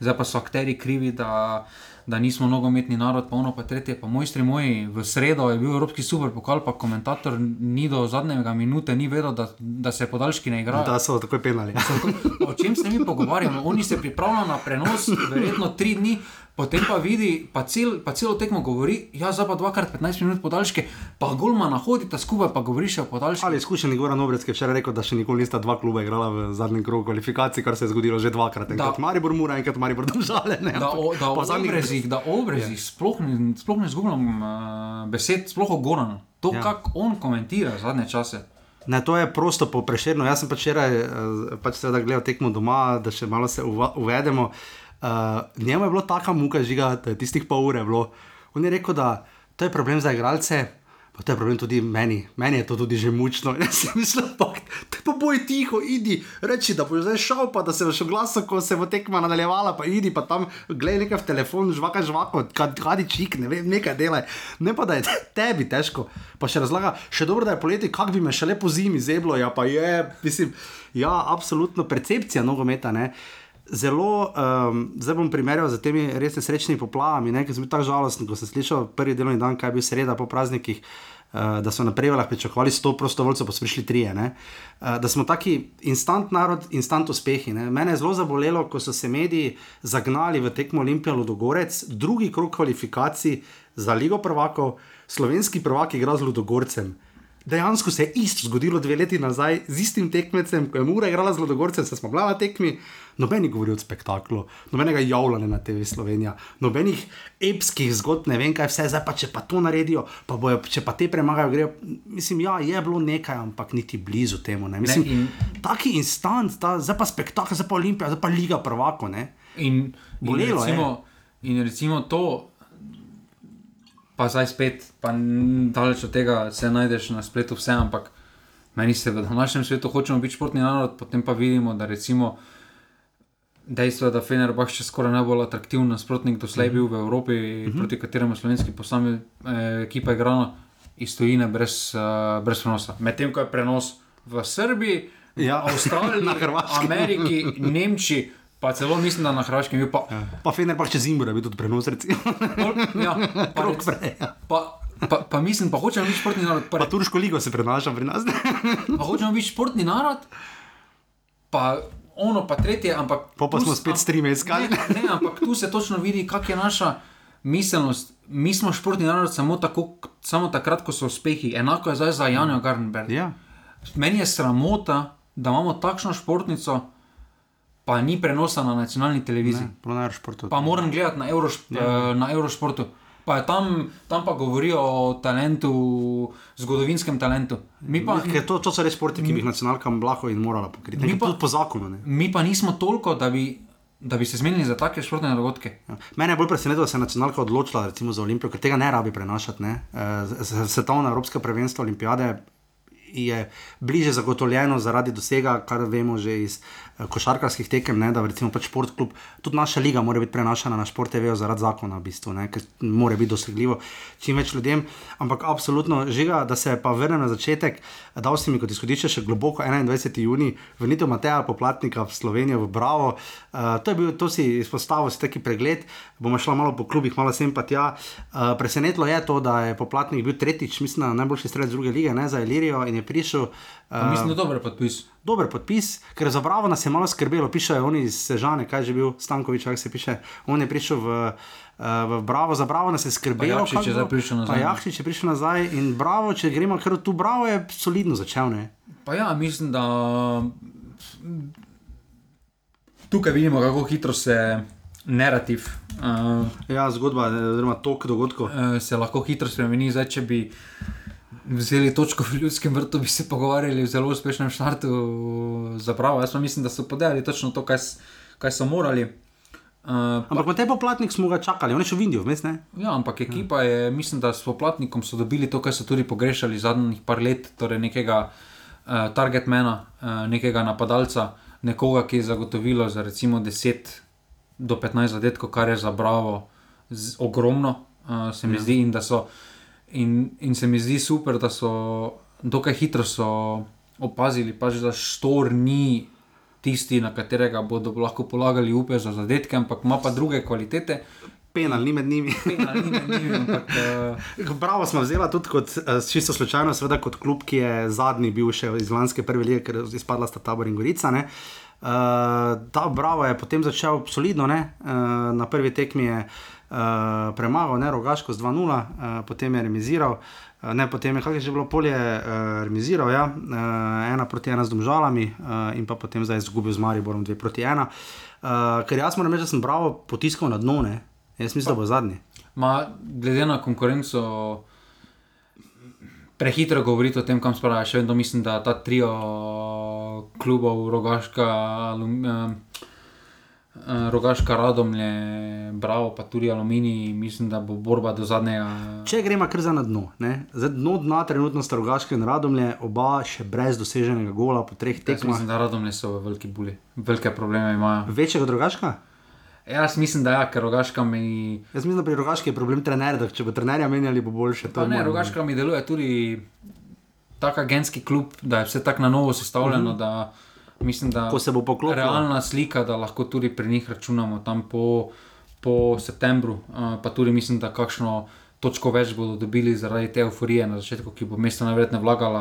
zdaj pa so akteri krivi, da, da nismo nogometni narod, pa ono pa tretje. Pa mojstri moji, v sredo je bil Evropski super pokal, pa komentator ni do zadnjega minute ni vedel, da, da se podaljški ne igrajo. Da so takoj penali. O čem se mi pogovarjamo? Oni se pripravljajo na prenos, verjetno tri dni, potem pa vidi, pa, cel, pa celo tekmo govori, ja, zdaj pa dvakrat 15 minut podaljške, pa golma nahodita skupaj, pa govori še o podaljški. Ali izkušeni Goran Obrec, ki je včeraj rekel, da še nikoli nista dva kluba igrala v zadnjem krogu kvalifikacij, kar se je zgodilo že dvakrat. Enkrat Da. Maribor Mura, enkrat Maribor Domžale. Ne, Da o, da o Pa zadnjih- obrezih, da obrezih sploh, ne- sploh ne zgubljam uh, besed, sploh o Goranu. To, Ja. ja. kako on komentira zadnje čase. Ne, to je prosto po preširno. Jaz sem pač včeraj eh, pač gledal tekmo doma, da še malo se uva, uvedemo. Uh, njemu je bilo taka muka žiga, da je tistih pol ure bilo. On je rekel, da to je problem za igralce. Pa to je problem tudi meni, meni je to tudi že mučno. Jaz sem mislil, pa te pa boj tiho, idi, reči, da boš zdaj šel, pa da se boš oglasil, ko se bo tekma nadaljevala, pa idi pa tam, gledaj nekaj v telefon, žvaka žvako, kadi čik, ne vem, nekaj delaj. Ne pa da je tebi težko. Pa še razlaga, še dobro, da je poleti, kak bi me še lepo zimi zeblo, ja pa je, mislim, ja, absolutno percepcija nogometa, ne. Zelo, um, zdaj bom primerjal z temi res nesrečnimi poplavami, ne, ker sem bil tako žalosten, ko sem slišal prvi delovni dan, kaj je bil sreda po praznikih, uh, da so na prevalah pričakovali 100 prostovoljcev, pa so prišli trije. ne. Uh, da smo taki instant narod, instant uspehi. Ne. Mene je zelo zabolelo, ko so se mediji zagnali v tekmo Olimpija Ludogorec, drugi krok kvalifikacij za Ligo prvakov, slovenski prvak igra z Ludogorcem. Dejansko se je isto zgodilo dve leti nazaj z istim tekmecem, ko je Mura igrala z Lodogorcem, se smo bila na tekmi. Noben ni govoril o spektaklu, nobenega javljanja na TV Slovenija, nobenih epskih zgodb, ne vem kaj vse, zdaj pa če pa to naredijo, pa bojo, če pa te premagajo, grejo. Mislim, ja, je bilo nekaj, ampak niti blizu temu. Ne. Mislim, Ne, in- in... Taki instant, ta, zdaj pa spektakel, zdaj pa Olimpija, zdaj pa Liga prvako. Ne. In, in, Bolelo je. recimo, in recimo to, pa zdaj spet, pa daleč od tega se najdeš na spletu vse, ampak meni se v današnjem svetu hočemo biti športni narod, potem pa vidimo, da recimo dejstvo je, da Fenerbahče je skoraj najbolj atraktiven nasprotnik doslej bil v Evropi, uh -huh. proti kateremu slovenski posami eh, ekipa igrala iz tujine brez, uh, brez prenosa. Medtem ko je prenos v Srbiji, Ja, Avstraliji, na Hrvaškem. Ameriki, Nemčiji, pa celo mislim, da na Hrvaškem je bil pa. Ja. Pa Fener pa če zimbora, bi tudi prenos, recimo. Ja, pa, rec- prej. ja. pa, pa, pa mislim, pa hočemo biti športni narod. Pa, Pa Turško ligo se prenaša pri nas. pa hočemo biti športni narod, pa ono, pa tretje, ampak. Pa tu smo spet streame iskali. Ne, ne, ampak tu se točno vidi, kak je naša. miselnost, mi smo športni narod samo, tako, samo takrat, ko so uspehi. Enako je zdaj za Janja Gardenberg. Ja. Meni je sramota, da imamo takšno športnico, pa ni prenosa na nacionalni televiziji. Ne, prav najraje športu. Pa moram gledati na, Eurošp ja. na Eurošportu. Pa je tam, tam pa govorijo o talentu, zgodovinskem talentu. Mi pa, Ker to, to so res športi, ki bi jih nacionalka lahko in morala pokriti. Mi pa- po zakonu. Ne. mi pa nismo toliko, da bi, da bi se zmenili za take športne dogodke. Ja. Mene je bolj presenetilo, da se je nacionalka odločila recimo, za Olimpijo, ker tega ne rabi prenašati. Ne. Eh, z- z- Svetovna Evropska prvenstva olimpijade je bliže zagotovljeno zaradi dosega, kar vemo že iz eh, košarkarskih tekem, ne, da recimo pač šport klub, tudi naša liga mora biti prenašana na šport TV zaradi zakona, v bistvu, ne, ker mora biti dosegljivo čim več ljudem. Ampak absolutno žiga, da se pa vrnem na začetek, dal si mi kot izhodišče še globoko 21. juni, vrnitev Mateja Poplatnika v Slovenijo, v Bravo. Uh, to, je bil, to si izpostavil, si taki pregled, bomo šla malo po klubih, malo sem pa tja. Uh, presenetilo je to, da je Poplatnik bil tretjič, mislim, na najboljši strelec druge lige, ne za Ilirijo in je prišel. Uh, Mislim, da je dober podpis. Dober podpis, ker za Bravo nas je malo skrbelo, pišejo oni iz Sežane, kaj je že bil Stankovič, kako se piše. On je prišel v, uh, v Bravo, za Bravo nas je skrbelo. Je kako zdaj bo. prišel nazaj, ne. Jakšič je prišel nazaj in Bravo, če gremo kar tu, Bravo je solidno začel. Ne? Pa ja, mislim, da tukaj vidimo, kako hitro se narativ uh, Ja, zgodba, eh, oziroma tok dogodkov. uh, se lahko hitro spremeni. Zdaj, če bi vzeli točko v ljudskem vrtu, bi se pogovarjali o zelo uspešnem štartu za pravo. Jaz pa mislim, da so podali točno to, kaj, kaj so morali. Uh, Ampak na te poplatnik smo ga čakali, on je šel v Indijo, vmes ne? Ja, ampak ekipa je, mislim, da s poplatnikom so dobili to, kar so tudi pogrešali zadnjih par let, torej nekega uh, targetmana, uh, nekega napadalca, nekoga, ki je zagotovilo za recimo 10 do 15 zadetkov, kar je za Bravo z, ogromno, uh, se mi ja. zdi, in, da so, in, in se mi zdi super, da so dokaj hitro so opazili, pač, da Štor ni tisti, na katerega bodo lahko polagali upe za zadetke, ampak ima pa druge kvalitete. Penal, ni med njimi. Pena, ni med njimi, ampak, uh, Bravo smo vzeli tudi kot eh, čisto slučajno, seveda kot klub, ki je zadnji bil še iz lanske prve lige, ker izpadla sta tabor in gorica. Ne. Uh, ta Bravo je potem začel solidno, ne. uh, na prvi tekmi je uh, premagal, ne rogaško z 2-0, uh, potem je remiziral. Uh, ne, potem je, kako je že bilo polje, uh, remiziral, ja, uh, ena proti ena z domžalami, uh, in pa potem zdaj izgubil z Mariborom 2 proti 1. Uh, ker jaz moram reči, da sem bravo potiskal na dno, ne. jaz mislim, da bo zadnji. ma, glede na konkurenco, prehitro govoriti o tem, kam spada. Še vedno mislim, da ta trio klubov, rogaška, alum, eh, eh, rogaška radomlje, bravo, pa tudi aluminij, mislim, da bo borba do zadnjega. Če gremo kar za na dno, ne? za dno dna, trenutno sta rogaške in radomlje, oba še brez doseženega gola po treh tekmah. mislim, da radomlje so v veliki buli, velike probleme imajo. Večjega drugačka? Jaz mislim, da ja, ker rogaška mi. Jaz mislim, da pri rogaški je problem trener, da če bo trenerja menjali, bo boljše. To je ne, moje rogaška mi deluje tudi tako agentski klub, da je vse tako na novo sestavljeno, uh -huh. Mislim, da. Ko se bo poklopilo. realna slika, da lahko tudi pri njih računamo tam po, po septembru, uh, pa tudi mislim, da kakšno točko več bodo dobili zaradi te euforije na začetku, ki bo mesto najverjetneje vlagala.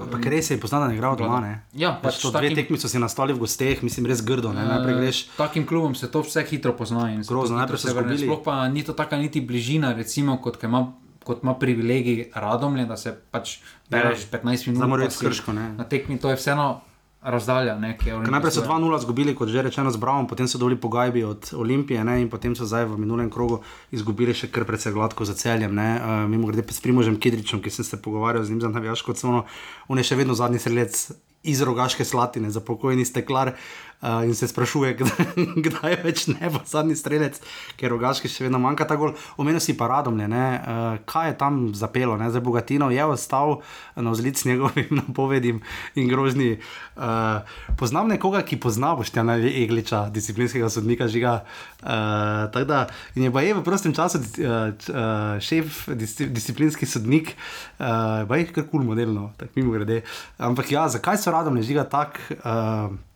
Uh, Pa ker res je poznano, da je igral doma. Ne? Ja, pač to dve takim- tekmi so si nastali v gosteh, mislim, res grdo. Ne? Najprej greš. Takim klubom se to vse hitro pozna. in se Grozno, najprej se vrne. Sploh pa ni to taka niti bližina, recimo, kot ko ima. Kot ima privilegij radomlje, da se pač bereš 15 minut. Zdaj mora pa iti s si Krško, ne. Na tekmi to je vseeno razdalja. Ne, Najprej so Olimpija 2-0 izgubili, kot že rečeno, z Bravom, potem so dobili pogajbi od Olimpije ne? in potem so zdaj v minulem krogu izgubili še kar precej gladko za celjem. Uh, Mimo grede s Primožem Kidričem, ki sem se pogovarjal z njim za navijaško cono, on je še vedno zadnji strelec iz rogaške slatine, za pokojni steklar uh, in se sprašuje, kdaj, kdaj več ne bo zadnji strelec, ker rogaški še vedno manjka ta gol. Omenil si paradomlje, uh, kaj je tam zapelo, ne? zdaj Bogatino je ostal na vzlic njegovim napovedim in grožnji. Uh, poznam nekoga, ki pozna Boštjana Egliča, disciplinskega sodnika žiga. Uh, tako da in je pa je v prostem času uh, uh, šef, dis, disciplinski sodnik, uh, pa je kar kul cool modelno, tako mimo grede. Ampak ja, zakaj so radom ne žiga tako? Uh,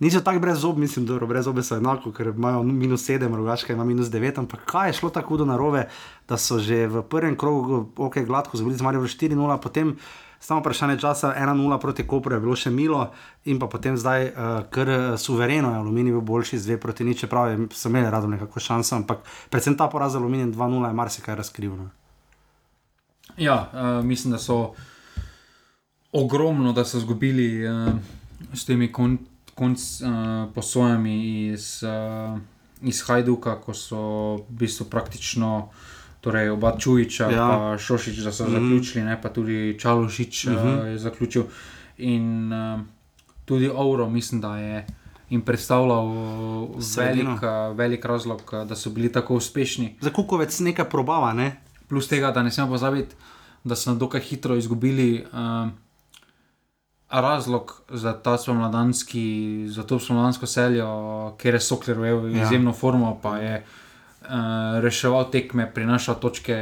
Niso tako brez zob, mislim, da brez zobe so enako, ker imajo minus 7, rogaška ima minus 9, ampak kaj je šlo tako hudo narobe, da so že v prvem krogu, ok, gladko zgubili z Marijo 4-0, potem samo vprašanje časa, 1-0 proti Kopru je bilo še milo, in pa potem zdaj, uh, ker suvereno je Aluminij bil boljši z 2 proti nič, čeprav so imeli rado nekako šanso, ampak predvsem ta poraz Aluminijem 2-0 je marsikaj razkril. No. Ja, uh, mislim, da so ogromno, da so izgubili uh, s temi konc, konc uh, posojami iz, uh, iz Hajduka, ko so v bistvu praktično. Torej, oba Čujiča, ja. pa Šošič, da so mm. zaključili, ne, pa tudi Čalošič mm -hmm. uh, je zaključil. In uh, tudi Ovro, mislim, da je jim predstavljal velik, velik razlog, da so bili tako uspešni. Za kukovec nekaj probava, ne? Plus tega, da ne smemo pozabiti, da so dokaj hitro izgubili. Uh, Razlog za ta spomladanski, za to spomladansko seljo, ker je Sokler imel ja. izjemno formo, pa je uh, reševal tekme, prinašal točke,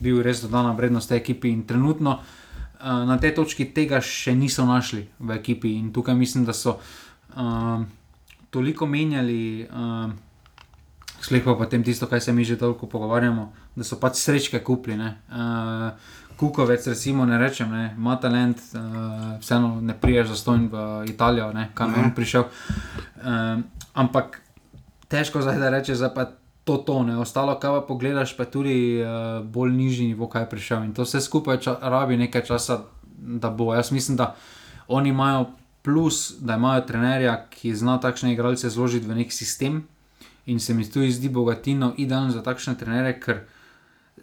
bil res dodana vrednost tej ekipi. In trenutno uh, na tej točki tega še niso našli v ekipi. In tukaj mislim, da so uh, toliko menjali. Uh, Slepa pa potem tisto, kar se mi že toliko pogovarjamo, da so pač srečke kupili. Uh, Kukovec, recimo, ne rečem, ne, ima talent, uh, vseeno ne priješ za stojn v Italijo, ne, kam je on prišel. Uh, ampak težko zdaj da rečeš, da pa to tone, ostalo, kaj pa pogledaš, pa tudi uh, bolj nižji nivo, kaj je prišel. In to vse skupaj ča, rabi nekaj časa, da bo. Jaz mislim, da oni imajo plus, da imajo trenerja, ki zna takšne igralce zložiti v nek sistem. In se mi tu zdi bogatino idealno za takšne trenere, ker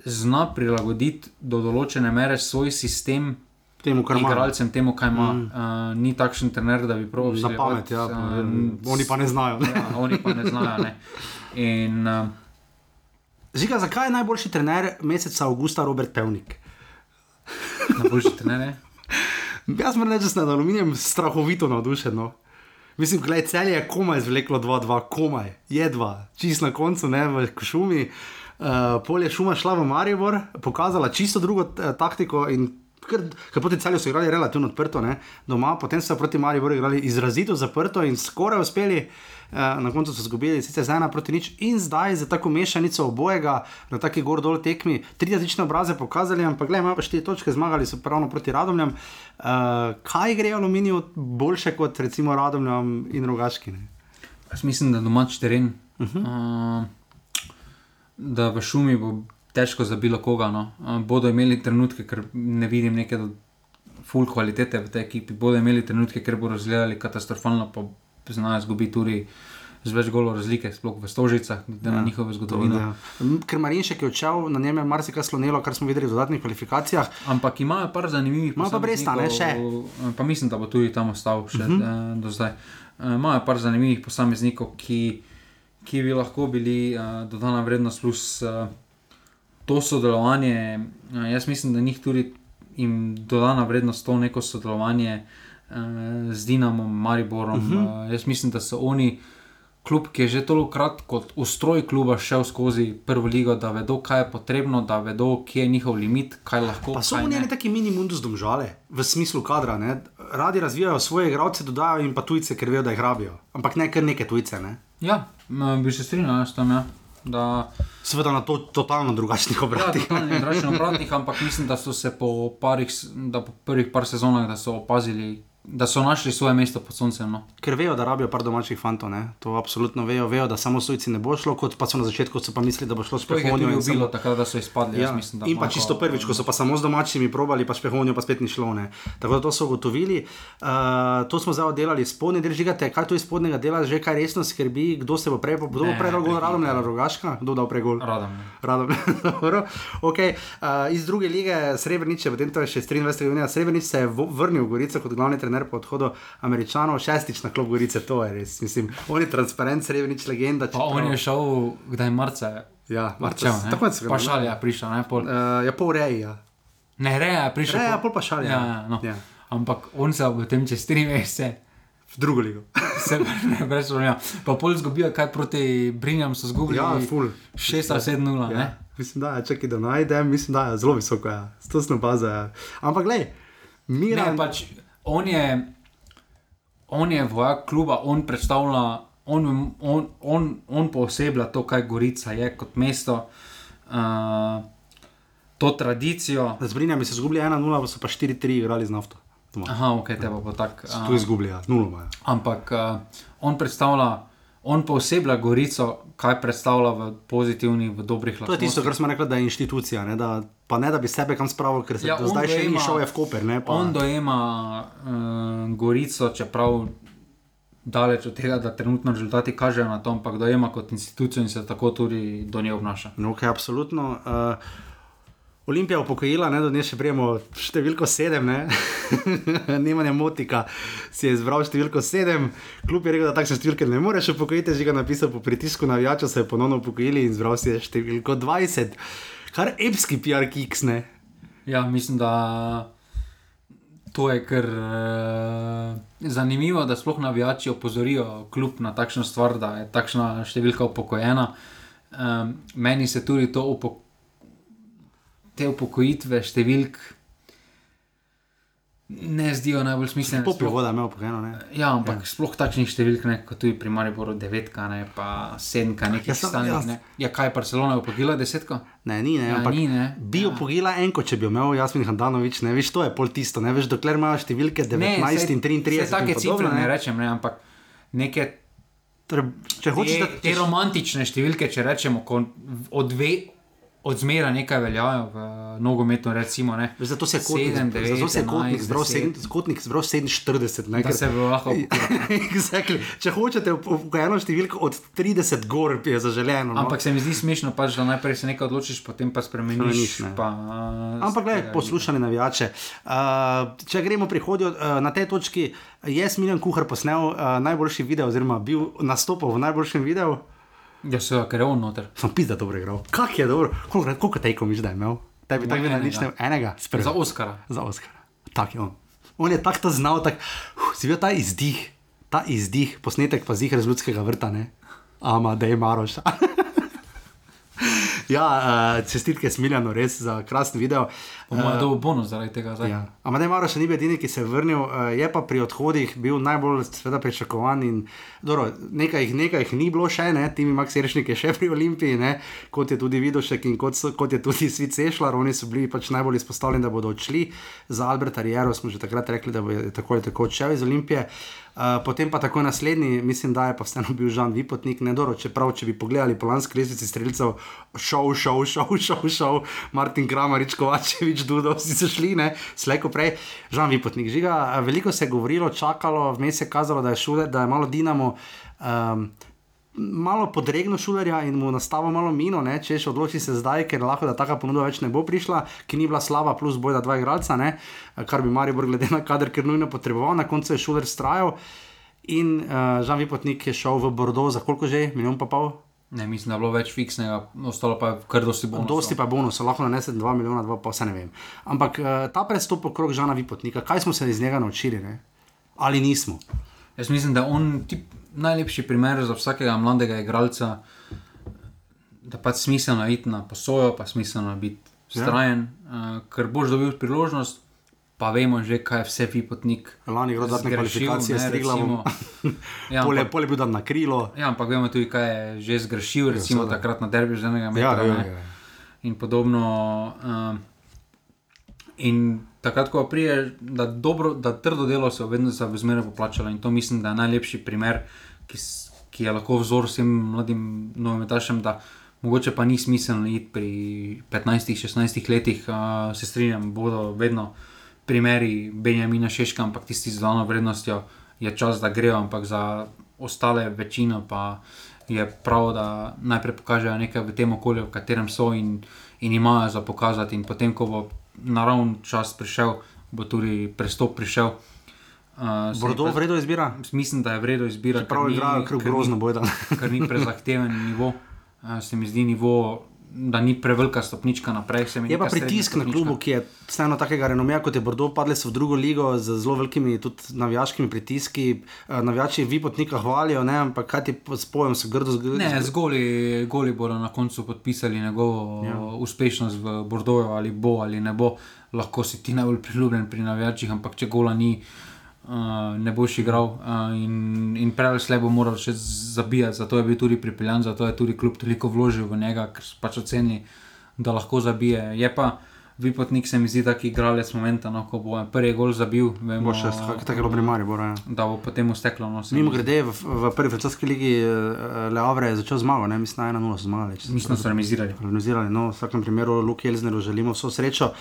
zna prilagoditi do določene mere svoj sistem. Temu, kar ima. Igralcem, temu, kaj ima. Mm. Uh, ni takšen trener, da bi prav videl. Na pamet, ja. Uh, oni pa ne znajo. ja, oni pa ne znajo. Ne. In, uh, Ziga, zakaj je najboljši trener meseca Augusta Robert Pevnik? najboljši trener? Jaz sem reči, da sem na aluminijem strahovito navdušen. No. Mislim, da je celje komaj zvleklo 2-2, komaj, jedva, čist na koncu, ne v šumi. Uh, polje šuma šla v Maribor, pokazala čisto drugo uh, taktiko in ker proti celju so igrali relativno odprto, ne, doma, potem so proti Mariboru igrali izrazito zaprto in skoraj uspeli. Uh, na koncu so izgubili, sicer za ena proti nič, in zdaj za tako mešanico obojega, na taki gor dol tekmi, tri različne obraze pokazali, ampak gledaj, imajo pa štiri točke, zmagali so pravno proti Radomljam. Uh, kaj gre aluminiju boljše kot recimo Radomljam in Rogaški? Ne? Jaz mislim, da domač teren, uh -huh. uh, da v šumi bo težko za bilo koga. No. Bodo imeli trenutke, ker ne vidim neke full kvalitete v tej ekipi, bodo imeli trenutke, ker bodo razgledali katastrofalno, pa znajo izgubiti tudi. Z več golo razlike, sploh v Stožicah, glede ja, na njihove zgodovine. Ja. Ker Marinšek je odšel, na njem je marsikaj slonilo, kar smo videli v dodatnih kvalifikacijah. Ampak imajo par zanimivih posameznikov. Imajo pa res stane še. Pa mislim, da bo tudi tam ostal še uh mhm. -huh. do zdaj. Imajo par zanimivih posameznikov, ki, ki bi lahko bili uh, dodana vrednost plus. Uh, to sodelovanje, uh, jaz mislim, da njih tudi jim dodana vrednost to neko sodelovanje uh, z Dinamom, Mariborom. Uh -huh. uh, jaz mislim, da so oni. Klub, ki je že toliko krat kot ustroj kluba šel skozi prvo ligo, da vedo, kaj je potrebno, da vedo, kje je njihov limit, kaj lahko. Pa so oni neki minimum zdomžale, v smislu kadra. Ne? Radi razvijajo svoje igralce, dodajo jim pa tujce, ker vejo, da jih rabijo. Ampak ne kar neke tujce. Ne? Ja, bi se strinjal s tem. Ja da. Seveda na to totalno drugačnih obratih. Ja, drugačnih obratih, ampak mislim, da so se po, parih, po prvih par sezonah opazili, da so našli svoje mesto pod soncem. No. Ker vejo, da rabijo par domačih fantov, ne? to absolutno vejo, vejo, da samo sojci ne bo šlo, kot pa so na začetku so pa mislili, da bo šlo s prehodijo. To je bilo takrat, da so izpadli. Ja. Mislim, in pa čisto prvič, ko so pa samo z domačimi probali, pa s prehodijo pa spet ni šlo. Ne? Tako da to so ugotovili. Uh, to smo zdaj oddelali spodnji del, žigate, kaj to iz spodnjega dela že kaj resno skrbi, kdo se bo prej, kdo bo prej gol, radom ali rogaška, kdo dal prej gol. Radom. radom. okay. uh, iz druge lige Srebrenice, potem to je še 23. junija, Srebrenice se je vrnil v Gorico kot glavni trener po odhodu Američanov, šestič na klub Gorice, to je res. Mislim, on je transparent, srebrenič legenda. Pa on je šel, kdaj marca. Ja, marca. Tako je. Pa šalja, prišel, ne pol. Uh, ja, pol reja. Ne, reja, prišel. Reja, pol pa šalja. Ja, ja, no. ja. Ampak on se bo tem čez tri mesece. V drugo ligo. Se ne, brez problema. Pa pol zgubijo, kaj proti Brinjam so zgubili. Ja, full. 6 ali 7 0. Ja. Mislim, da je, čakaj, da najdem, mislim, da je zelo visoko, ja. stosno baza. Ja. Ampak, gledaj, mi ne. Pač, on je on je vojak kluba, on predstavlja, on, on, on, on pooseblja to, kaj Gorica je kot mesto. Uh, to tradicijo. Z Brinjami so izgubili 1-0, pa so pa 4-3 igrali z nafto. Doma. Aha, ok, te pa bo tako. So tu izgubili, ja, 0 imajo. Ampak uh, on predstavlja, on pa oseblja Gorico, kaj predstavlja v pozitivnih, v dobrih To je tisto, kar smo rekli, da je inštitucija. Ne, da, pa ne da bi sebe kam spravil, ker se Ja, do zdaj še ni dojema- šel v Koper. Ne, pa, On dojema uh, Gorico, čeprav daleč od tega, da trenutno rezultati kažejo na to, ampak dojema kot institucijo in se tako tudi do nje obnaša. No, okay, absolutno. Uh, Olimpija upokojila, ne, do nje še prijemo številko sedem, ne, nemanja motika, si je izbral številko sedem, kljub je rekel, da takšne številke ne moreš upokojiti, že ga napisal po pritisku navijača, se je ponovno upokojili in izbral si številko 20, kar epski PR kiks, ne. Ja, mislim, da to je kar uh, zanimivo, da sploh navijači opozorijo kljub na takšno stvar, da je takšna številka upokojena. Um, meni se tudi to upo te upokojitve številk ne zdijo najbolj smiselne. Popil sploh- voda, imel upokojeno, ne. Ja, ampak ja. sploh takšnih številk, ne, kot tudi pri Mariboru, devetka, ne, pa sedemka, nekaj Ja, stalnih. ja. Ne. Ja, kaj je Barcelona upokojila desetko? Ne, ni, ne, Ja, ampak ni, ne. bi Ja. upokojila enko, če bi imel Jasmin Handanovič, ne, veš, to je pol tisto, ne, veš, dokler imajo številke 19 in 33. Vse take cifre ne rečem, ne, ampak neke Torej, če hočeš, te, te romantične številke, če rečemo, od dve. Od zmera nekaj veljajo v nogometu, recimo. Ne. Zato se je kotnik, Sedem, devet, zato se je kotnik zbral, deset. sedem, kotnik zbral 47. Ne, ker- se lahko. exactly. Če hočete v eno številko od 30 gor, je zaželeno. No. Ampak se mi zdi smešno, pač, da najprej se nekaj odločiš, potem pa spremeniš. Spremeniš. Pa, Ampak, gledaj, poslušali navijače. Uh, če gremo prihodnjo, uh, na tej točki, je Smiljan Kuhar posnel uh, najboljši video, oziroma bil nastopil v najboljšem videu. Ja, se ker je on noter. Sem pizda dobro igral. Kak je dobro, koliko, koliko tejkov miš da je imel? Tebi tako da nič ne, enega, sprva. Za Oskara. za Oskara. Tak je on. On je tako to znal, tak, uh, si bil ta izdih, ta izdih, posnetek pa zihar z ljudskega vrta, ne? Ama, da je Maroš. ja, uh, čestitke Smiljanu, res za krasen video. Po mojem, da bo bonus zaradi tega. Zdaj. Ja. Ampak Maro še ni bil edini, ki se je vrnil, uh, je pa pri odhodih bil najbolj seveda, pričakovan. In, dobro, nekaj, nekaj jih ni bilo še, ne? Timi Max Rešnik je še pri Olimpiji, ne? kot je tudi Vidošek in kot, so, kot je tudi Svit Sešlar, oni so bili pač najbolj izpostavljeni, da bodo odšli. Za Alberta Riero smo že takrat rekli, da bo tako ali tako odšel iz Olimpije. Uh, potem pa takoj naslednji, mislim, da je pa vseeno bil Žan Vipotnik, ne dobro, čeprav če bi pogledali po lanski lestvici streljcev, šov, šov, šov, šov, šov, Martin Kramarič, Kovačevič, Dudo, vsi so šli, ne, slejko prej, Žan Vipotnik. Žiga, eh, veliko se je govorilo, čakalo, vmes je kazalo, da je, šuler, da je malo Dinamo. Um, Malo podregno šulerja in mu nastavo malo mino, če še odloči se zdaj, ker lahko da taka ponudba več ne bo prišla, ki ni bila slaba, plus boj da dva igralca, ne? kar bi Maribor glede na kader, ker nujno potreboval, na koncu je šuler strajal in uh, Žan Vipotnik je šel v Bordeaux za koliko že, milijon pa pol? Ne, mislim, da je bilo več fiksnega, ostalo pa je kar dosti bonusov. Dosti pa bonus, lahko nanese 2 milijona, 2 pa vse ne vem. Ampak uh, ta prestop okrog Žana Vipotnika, kaj smo se iz njega naučili, ne? ali nismo? Jaz mislim, da on tip, najlepši primer za vsakega mladega igralca, da pač smiselno iti na posojo, pa smiselno biti vztrajen, ja. uh, ker boš dobil priložnost. Pa vemo že, kaj je vse vipotnik. Lani je bilo zadnje kvalifikacije s Triglavom. ja, pole, ampak, pole je bil dan na krilo. ja, ampak vemo tudi, kaj je že zgrešil, recimo seveda. takrat na derbi že enega Ja, metra. ja, ne. ja. In podobno. Um, in takrat, ko prije, da, dobro, da trdo delo se vedno za vzmere poplačalo. In to mislim, da je najlepši primer, ki, ki je lahko vzor vsem mladim novometašem, da mogoče pa ni smiselno iti pri 15-16 letih, uh, se strinjam, bodo vedno primeri Benjamina Šeška, ampak tisti z dodano vrednostjo je čas, da grejo, ampak za ostale večino pa je prav, da najprej pokažejo nekaj v tem okolju, v katerem so in, in imajo za pokazati, in potem, ko bo naravni čas prišel, bo tudi prestop prišel. Uh, Bordeaux pa- vredno izbira. Mislim, da je vredno izbirati. Prav igrajo, ker grozno bojo. Ker ni prezahteven nivo, uh, se mi zdi nivo, da ni prevelika stopnička naprej. Je pa pritisk na klubu, ki je vseeno takega renomija kot je Bordeaux, padli so v drugo ligo z zelo velikimi tudi navijaškimi pritiski. Navijači Vipotnika hvalijo, ne, ampak kaj ti po- s pojem se grdo zgodi. Ne, z goli, goli bodo na koncu podpisali njegovo ja. uspešnost v Bordeauxu, ali bo ali ne bo. Lahko si ti najbolj priljubljen pri navijačih, ampak če gola ni, uh, ne boš igral. Uh, in in prej ali slej bo moral še zabijati, zato je bil tudi pripeljan, zato je tudi kljub toliko vložil v njega, ker so pač ocenili, da lahko zabije. Je pa Vipotnik se mi zdi taki igralec momenta, no, ko bo prvi gol zabil. Vemo, Bo še tako je bilo pri Mariboru. Ja. da bo potem usteklo. No, se mi Mimo grede, v, v prvi francoski ligi eh, Leavre je začel zmago, ne? mislim, na 1-0 so zmagali. Mislim, da so remizirali. organizirali. No, v vsakem primeru, Luki Elzneru želimo vso srečo.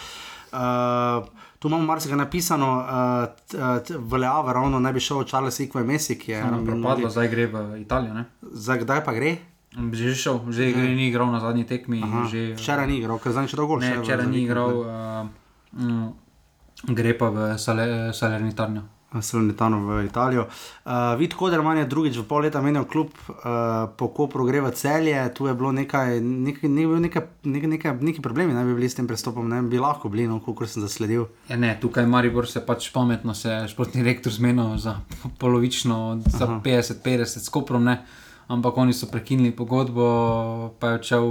Uh, tu imamo marsikaj napisano, uh, v Leave ravno naj bi šel Charles Ikve Messi, ki je Ono propadlo, zdaj gre v Italijo. Ne? Za kdaj pa gre? Že šel, že gre, ni igral na zadnji tekmi. Aha, Že, Včeraj ni igral, ker zdaj še dolgo ne, včeraj ni igral, uh, mm, gre pa v Sale, Salernitarno. Salonitano v Italijo. Uh, Vid Koderman je drugič v pol leta menil klub, uh, po Kopru gre v celje, tu je bilo nekaj, nekaj, nekaj, nekaj, nekaj, nekaj, nekaj problemi, naj bi bili s tem pristopom, ne bi lahko bili, no, kot sem zasledil. Ja, ne, tukaj Maribor se pač pametno, se športni rektor zmenil za polovično, za Aha. 50-50 s Koprom, ne. ampak oni so prekinili pogodbo, pa je odšel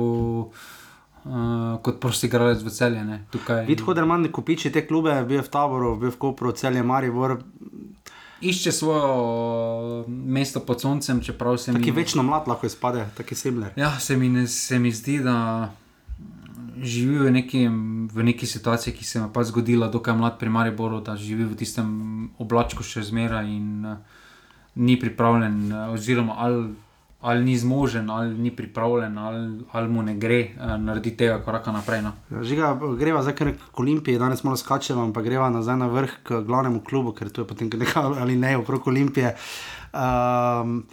uh, kot prosti igralec v celje. Ne. Tukaj Vid Koderman ne kupiči te klube, bil je v taboru, bil je v Kopru, celje Maribor, išče svoje mesto pod soncem, čeprav se taki mi večno mlad lahko izpade, taki semler. Ja, se mi, ne, se mi zdi, da živi v, nekim, v neki situaciji, ki se mi je zgodila, dokaj mlad pri Mariboru, da živi v tistem oblačku še zmeraj in uh, ni pripravljen, uh, oziroma ali, ali ni zmožen, ali ni pripravljen, ali, ali mu ne gre uh, narediti tega koraka naprej. No. Žiga, greva zdaj kar k Olimpiji, danes malo skačemo, ampak greva nazaj na vrh k glavnemu klubu, ker tu je potem nekaj ali ne okrog Olimpije. Um,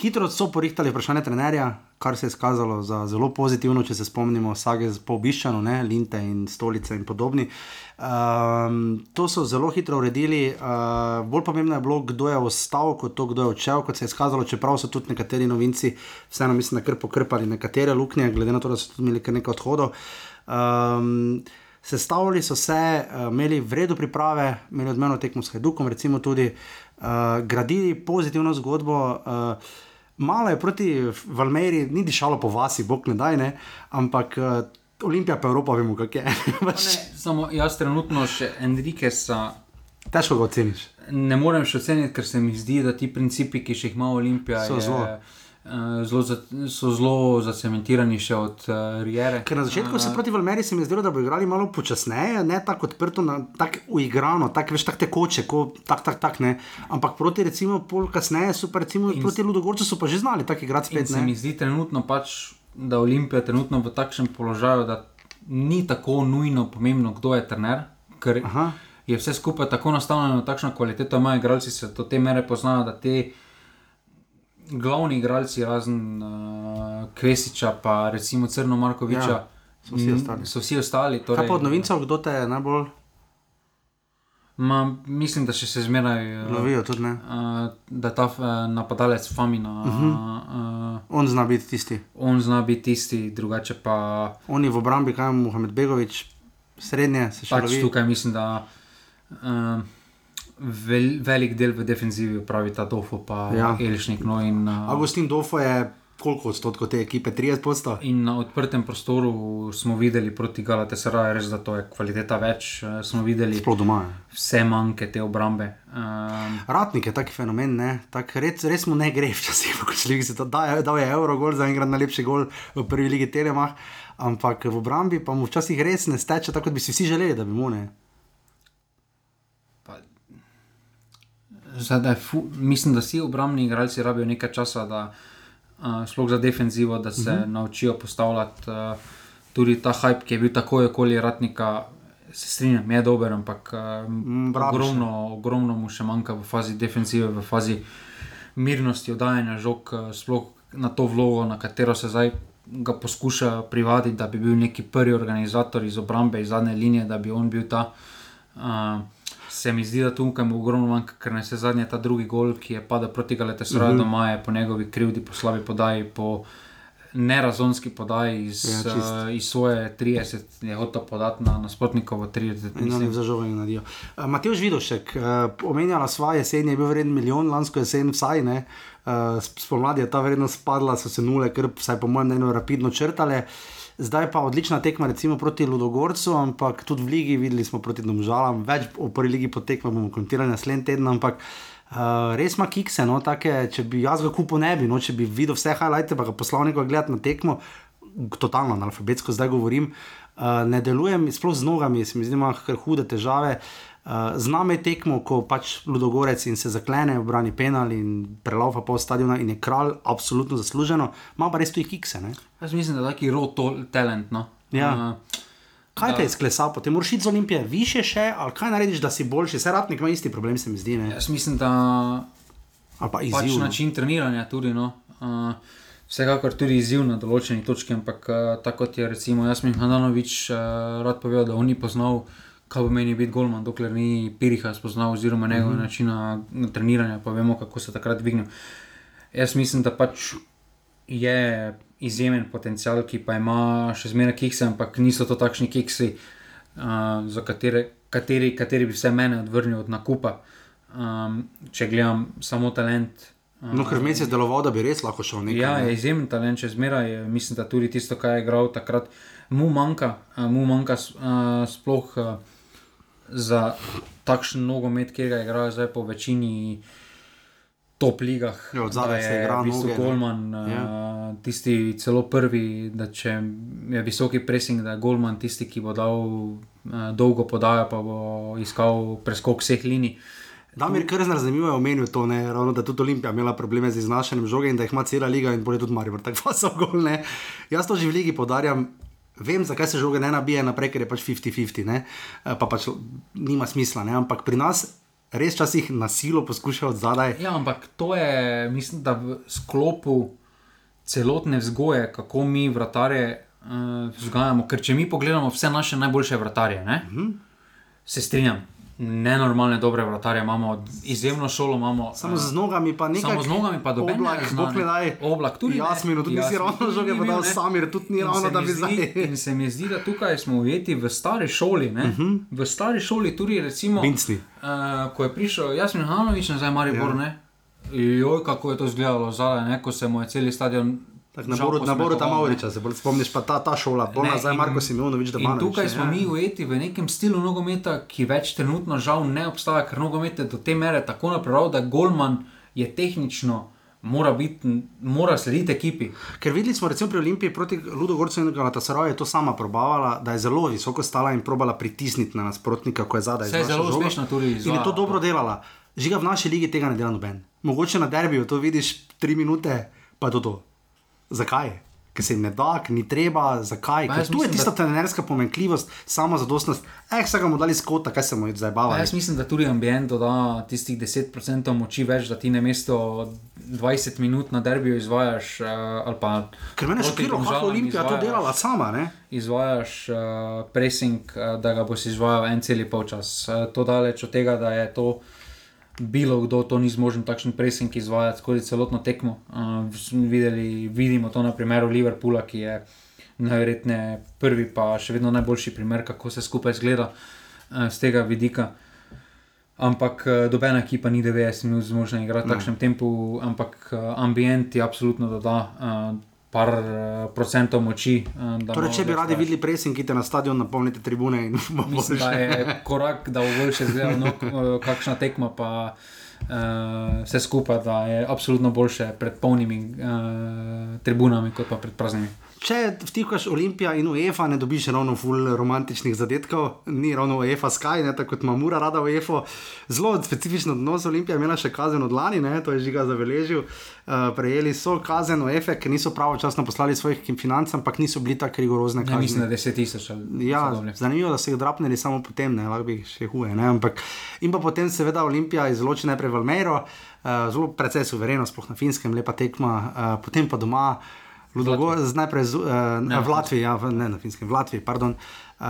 hitro so porihtali vprašanje trenerja, kar se je izkazalo za zelo pozitivno, če se spomnimo sage po obiščanu, ne, Linte in Stolice in podobni. Um, to so zelo hitro uredili, uh, bolj pomembno je bilo, kdo je ostal, kot to, kdo je odšel, kot se je izkazalo, čeprav so tudi nekateri novinci, vseeno mislim, da kar pokrpali nekatere luknje, glede na to, da so tudi imeli kar nekaj odhodov. Um, Sestavljali so se, uh, imeli vredno priprave, imeli odmeno tekmo s Hajdukom, recimo tudi uh, gradili pozitivno zgodbo. Uh, malo je proti Valmeri, ni dišalo po vasi, bog ne daj, ne, ampak uh, Olimpija pa Evropa, vemo, kak je. Pač Ne, samo jaz trenutno še Enrikesa. Težko ga oceniš. Ne morem še oceniti, ker se mi zdi, da ti principi, ki jih ima Olimpija, So je, zelo. Eh, zelo, za, so zelo zacementirani še od uh, Riere. Ker na začetku se proti Valmeri se mi je zdelo, da bo igrali malo počasneje, ne tako odprto, tako uigrano, tako veš, tako tekoče, kot tak, tak, tak, ne. Ampak proti recimo pol kasneje so pa recimo In proti Ludogorcu so pa že znali tako igrati spet. se mi zdi trenutno pač, da Olimpija trenutno v takšnem položaju, da ni tako nujno pomembno, kdo je trener, ker Aha. je vse skupaj tako nastavljeno, takšna kvaliteta ima, igralci se do te mere poznajo, da te glavni igralci, razen uh, Kvesiča, pa recimo Crno Markoviča, Ja, so vsi ostali. So vsi ostali Kaj torej, pa od novincev, kdo te je najbolj Ma, mislim, da še se zmeraj. Uh, lovijo tudi ne? uh, da ta uh, napadalec Famina, uh. -huh. uh, On zna biti tisti. on zna biti tisti, drugače pa. Oni v obrambi, kaj je Mohamed Begovič, srednje se še Pač lovi. tukaj mislim, da uh, vel, velik del v defenzivi pravi ta Dofo, pa Ja. ja. Elišnik. No, in, uh, Agustin Dofo je koliko odstotkov te ekipe? 30 posto. in na odprtem prostoru smo videli proti Galatasaraju, res da to je kvaliteta več. Uh, smo videli doma. Je. vse manjke te obrambe. Um, Ratnik je taki fenomen, ne? tak res, res mu ne gre včasih, kot se ljudi da, dal je euro gol za enkrat najlepši gol v prvi ligi Telemach, ampak v obrambi pa mu včasih res ne steče tako, kot bi si vsi želeli, da bi mu ne. Zdaj, fu, mislim, da vsi obrambni igralci rabijo nekaj časa, da uh, sploh za defenzivo, da se uh -huh. naučijo postavljati. Uh, tudi ta hype, ki je bil takoj okoli Ratnika, se strinjam, je dober, ampak uh, ogromno, ogromno mu še manjka v fazi defenzive, v fazi mirnosti, oddajanja žog, uh, sploh na to vlogo, na katero se zdaj. Ga poskuša privaditi, da bi bil neki prvi organizator iz obrambe, iz zadnje linije, da bi on bil ta. Uh, se mi zdi, da tukaj mu ogromno manjka, ker ne se zadnje ta drugi gol, ki je padel proti Galatasaraju Mhm. uh -huh. doma, je po njegovi krivdi, po slabi podaji, po nerazonski podaji iz, Ja, uh, iz svoje 30, je hotel podati na nasprotnikovo 30. In oni Mislim, v zažovanju nadijo. Uh, Mateoš Vidošek, uh, omenjala sva jesen, je bil vreden milijon, lansko jesen vsaj ne. Uh, spomladi je ta vrednost padla, so se nule, ker vsaj po mojem mnenju rapidno črtale. Zdaj pa odlična tekma, recimo proti Ludogorcu, ampak tudi v Ligi videli smo proti Domžalam, več o prvi ligi potekma bomo komentirali naslednji teden, ampak uh, res ima kikse, no, take, če bi jaz ga kupil ne bi, no, če bi videl vse highlighte, pa ga poslal nekoga gledati na tekmo, totalno analfabetsko zdaj govorim, uh, ne delujem, sploh z nogami, se mi zdi, da ima hude težave. Uh, Znam je tekmo, ko pač Ludogorec in se zaklene, obrani penal in prelaupa pol stadiona in je kralj, absolutno zasluženo, ima pa res tu kikse. Ne? Jaz mislim, da je taki raw to- talent. No. Ja. Uh, Kaj te je sklesal, potem moraš iti z olimpije, više še, ali kaj narediš, da si boljši, se ratnik ima isti problem, se mi zdi. Ne? jaz mislim, da Ali pa pač izziv. no. način treniranja tudi. No. Uh, vsekakor tudi izziv na določeni točki, ampak uh, tako kot je recimo Jasmin Hananovič uh, rad povedal, da on ni poznal, kaj pomeni biti golman, dokler ni Piriha spoznal oziroma njegove mm -hmm. načina treniranja, pa vemo, kako se takrat dvignil. Jaz mislim, da pač je izjemen potencial, ki pa ima še zmeraj kikse, ampak niso to takšni kiksi, uh, za katere, kateri, kateri bi vse mene odvrnil od nakupa. Um, če gledam samo talent. Uh, No, ker vmes je deloval, da bi res lahko šel nekaj. Ja, ne. je izjemen talent, če zmeraj. Mislim, da tudi tisto, kar je igral takrat, mu manjka, mu manjka uh, sploh uh, za takšen nogomet, ki ga igrajo zdaj po večini top ligah. Ja, od zadaj Da se je igra v bistvu noge, ne. Golman, uh, Ja. tisti celo prvi, da če je visoki pressing, da je Golman tisti, ki bo dal uh, dolgo podajo, pa bo iskal preskok vseh linij. Damir Krznar zanimivo je omenil to, ne, ravno, da tudi Olimpija imela probleme z iznašanjem žoge in da jih ima cela liga in bolje tudi Maribor. Tako pa so gol. Ne. Jaz to že v ligi podarjam. Vem, zakaj se žoge ne nabije naprej, ker je pač 50-50, ne, Eh, pa pač nima smisla. Ne. Ampak pri nas res časih na silo poskušajo zadaj. Ja, ampak to je, mislim, da v sklopu celotne vzgoje, kako mi vratarje uh, vzgajamo. Ker če mi pogledamo vse naše najboljše vratarje, ne, uh -huh. se strinjam. Nenormalne dobre vratarje imamo, izjemno šolo imamo. Samo eh, z nogami, pa nekaj. Samo z nogami, pa dobro. Oblak, ne. Oblak tudi. ne. Jasminu, tudi nisi Jasmin ravno tudi žoge ni podal, bil, ne. Samir tudi ni ravno, da mi bi zdaj. In se mi zdi, da tukaj smo ujeti v stari šoli. Uh -huh. V stari šoli tudi, recimo, Vincni. uh, ko je prišel Jasmin Hanovič nazaj, Maribor, Ja. ne. Joj, kako je to izgledalo zadaj, ne, ko se mu je cel stadion. Na žal Boru, na Boru tam. Mauriča, se bolj spomniš, pa ta, ta šola, bolj nazaj Marko Simjonovič, da In ima. tukaj smo mi ujeti v nekem stilu nogometa, ki več trenutno žal ne obstaja, ker nogomet je do te mere tako napravil, da Golman je tehnično. Mora, biti, mora slediti ekipi. Ker videli smo recimo pri Olimpiji proti Ludogorcu in Galatasaraju, je to sama probavala, da je zelo visoko stala in probala pritisniti na nasprotnika, ko je zadaj. Saj je zelo žogo. uspešno tudi In je to. dobro delala. Žiga v naši ligi tega ne dela noben. Mogoče na derbiju to vidiš tri minute, pa je to to. Zakaj? Ker se jim ne da, ker ni treba, zakaj? Pa jaz tu je tista da- trenerska pomenkljivost, samo zadostnost. Eh, vsega mu dali skota, kaj se mu je zdaj Pa bavalo. jaz mislim, da tudi ambient doda tistih 10% moči več, da ti na mesto 20 minut na derbiju izvajaš. Uh, pa Ker mene je šokiralo, kako Domžalam Olimpija to delala sama. Ne? Izvajaš uh, pressing, uh, da ga boš izvajal en cel polčas. Uh, to daleč od tega, da je to bilo kdo, to ni zmožen takšen pressing izvajati skozi celotno tekmo. Uh, videli, vidimo to na primeru Liverpoola, ki je najverjetneje prvi, pa še vedno najboljši primer, kako se skupaj zgleda uh, z tega vidika. Ampak uh, dobena ekipa ni 90 minut zmožna igrati v takšnem tempu, ampak uh, ambient je absolutno doda. Uh, Par uh, procentov moči. Uh, Torej, če bi radi daš. videli presing, ki te na stadion napolnite tribune in Mislim, da je korak, da bo boljše izgledalo, no, k- kakšna tekma, pa uh, vse skupaj, da je absolutno boljše pred polnimi uh, tribunami, kot pa pred praznimi. Če vtikaš Olimpija in UEFA, ne dobiš ravno ful romantičnih zadetkov, ni ravno UEFA Sky, ne, tako kot ima Mura rada UEFA. Zelo specifičen odnos Olimpija je imela še kazen od lani, ne, to je žiga zabeležil. Uh, prejeli so kazen UEFA, ker niso pravočasno poslali svojih financ, ampak niso bili tako rigorozne Ja, mislim, da je 10 tisoč ali Ja, podobno. zanimivo, da so jih drapnili samo potem, ne, lahko bi jih še huje. Ne, ampak, in pa potem seveda Olimpija izloči najprej Valmero, uh, zelo precej suvereno, sploh na finskem, lepa tekma, uh, potem pa doma. Ludogor, najprej z, uh, na v Latviji, ja, v, ne na finskem, v Latviji, pardon, uh,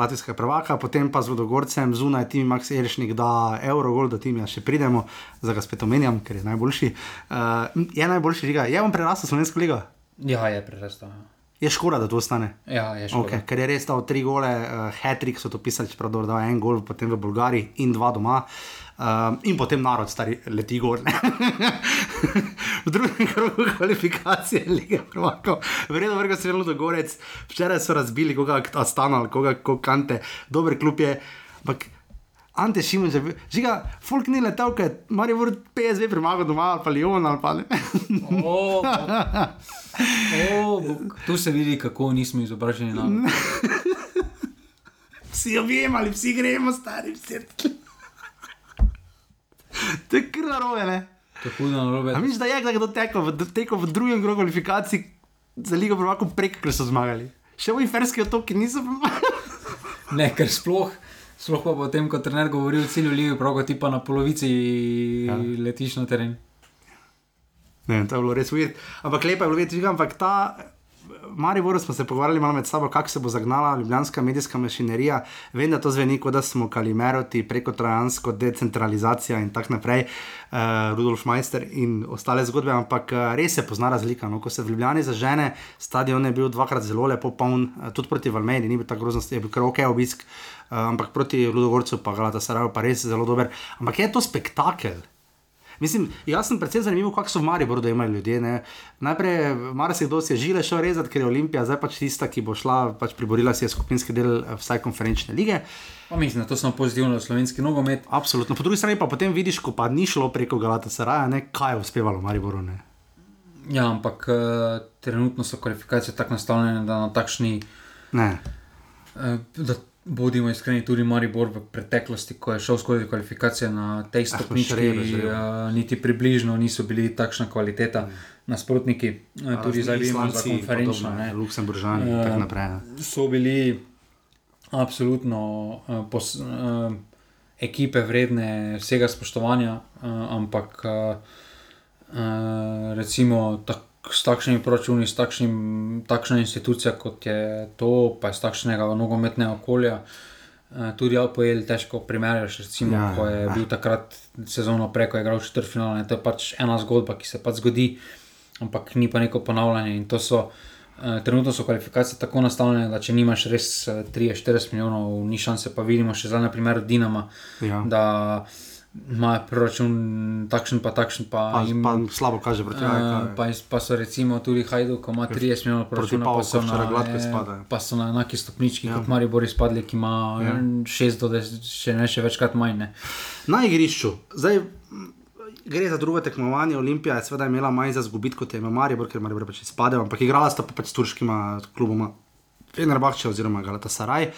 latvijskega prvaka, potem pa z Ludogorcem zunaj tim Max Eršnik da Eurogol, do timja še pridemo, za ga spet omenjam, ker je najboljši. Uh, je najboljši liga, je vam prerastel slovensko ligo? Ja, je prerastel. Je škoda, da to ostane. Ja, je škoda. Okay, ker je res dal tri gole, uh, Hattrick so to pisali, čeprav da je en gol, potem v Bolgariji in dva doma. Um, in potem narod, stari, leti gor. v drugem krogu kvalifikacije lige prvakov, vredno vrga se vedno dogorec, včeraj so razbili koga Astana ali koga, Kante, dober klub je. Ampak Ante Šimun, žiga, folk ni letel, ker mora biti PSV premagal doma ali pa Lyon ali pa ne. O, o, bog. tu se vidi, kako nismo izobraženi. Vsi objemali, vsi gremo, stari vsi. To je kar narobe, ne? To je hudo narobe. A misliš, da je kdaj tekel v, tekel v drugem krogu kvalifikacij za Ligo prvakov prek, ker so zmagali? Še v Iferski otoki niso pomagali. Ne, ker sploh, sploh pa potem, ko trener govori o cilju lige, prav ti pa na polovici ja. letiš na teren. Ne, to je bilo res uvid. Ampak lepo je bilo videti, ampak ta. Maribor smo se pogovarjali malo med sabo, kako se bo zagnala ljubljanska medijska mašinerija. Vem, da to zveni kot da smo kalimeroti preko trojansko decentralizacija in tako naprej, uh, Rudolf Meister in ostale zgodbe, ampak uh, res se pozna razlika. No? Ko se v Ljubljani zažene, stadion je bil dvakrat zelo lepo poln, uh, tudi proti Valmedi, ni bil tako grozno, je bil kar ok obisk, uh, ampak proti Ludogorcu pa Galata Sarajevo pa res zelo dober. Ampak je to spektakel. Mislim, jaz sem predvsem zanimiv, kako so v Mariboru, da imajo ljudje. Ne? Najprej, marsikdo si je žile šel rezati, ker je Olimpija zdaj pač tista, ki bo šla, pač priborila si je skupinski del eh, vsaj konferenčne lige. Pa mislim, da to smo pozitivno za slovenski nogomet. Absolutno. Po drugi strani pa potem vidiš, ko pa ni šlo preko Galata Saraja, ne? kaj je uspevalo v Mariboru. Ne? Ja, ampak uh, trenutno so kvalifikacije tako nastavljene, da na takšni. Ne. Uh, Bodimo iskreni, tudi Maribor v preteklosti, ko je šel skozi kvalifikacije na tej Ah, stopnički, uh, niti približno niso bili takšna kvaliteta. Mm. Nasprotniki, uh, tudi zdaj vidimo za konferenčno. ne. Luksemburžani in Eh, tako naprej. ne. So bili absolutno uh, pos, uh, ekipe vredne vsega spoštovanja, uh, ampak uh, uh, recimo tak, s takšnimi proračuni, s takšnim, takšna institucija kot je to, pa iz takšnega nogometnega okolja. Uh, tudi Alpoel težko primerjaš, recimo, Ja, ko je ja. bil takrat sezono preko, je igral četrtfinale. To je pač ena zgodba, ki se pač zgodi, ampak ni pa neko ponavljanje. In to so, uh, trenutno so kvalifikacije tako nastavljene, da če nimaš res uh, 30-40 milijonov, ni šanse, pa vidimo še zdaj na primeru Dinama, Ja. da imajo proračun takšen, pa takšen, pa, Pa, jim, pa slabo kaže proti Uh, Ajaxu. pa, pa so recimo tudi Hajduk, ki ima 30 milijonov proračuna, pa so, na, gladko eh, izpadajo. pa so na enaki stopnički Ja. ja. kot Maribor izpadli, ki ima Ja. ja. 6 do 10, še ne še večkrat manj. Ne. Na igrišču. Zdaj, gre za drugo tekmovanje. Olimpija je seveda imela manj za zgubiti kot je imel Maribor, ker Maribor pač izpadel, ampak igrala sta pa pač s turškima kluboma, Fenerbahče oziroma Galata Saraj.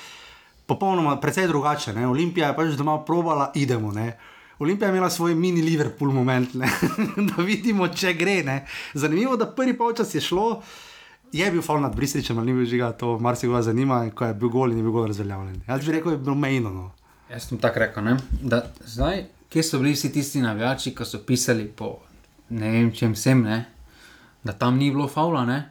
Popolnoma, precej drugače. Ne? Olimpija je pač doma probala, idemo. Ne? Olimpija je imela svoj mini Liverpool moment, ne? da vidimo, če gre. Ne? Zanimivo, da prvi polčas je šlo. Je bil faul nad Bristričem, ali ni bil žiga, to marsikoga zanima, ko je bil gol in je bil gol razveljavljen. Jaz bi rekel, je bilo mejno. No. Jaz sem tako rekel. Ne? Da, zdaj, kje so bili vsi tisti navijači, ki so pisali po ne vem čem vsem, ne? da tam ni bilo faula. Ne?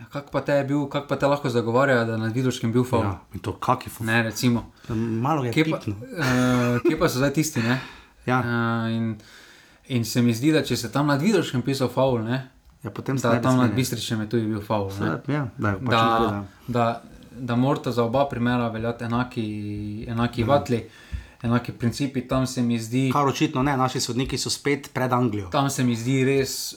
Ja, kako pa bil, kako pa te lahko zagovarjajo, da je nad Vidoškem bil faul? Ja, in to kak je ful. Ne, recimo. Malo je Kje pa, pipno. uh, kje pa so zdaj tisti? Ne? Ja. Uh, in, in se mi zdi, da če se tam nad Vidoškem pisal faul, ne, Ja, potem da tam nad Bistričem je tudi bil faul. Ja, da, pač Da, naredi, da, da morata za oba primera veljati enaki, enaki vatli, enaki principi. Tam se mi zdi, Kar očitno ne, naši sodniki so spet pred Anglijo. tam se mi zdi res,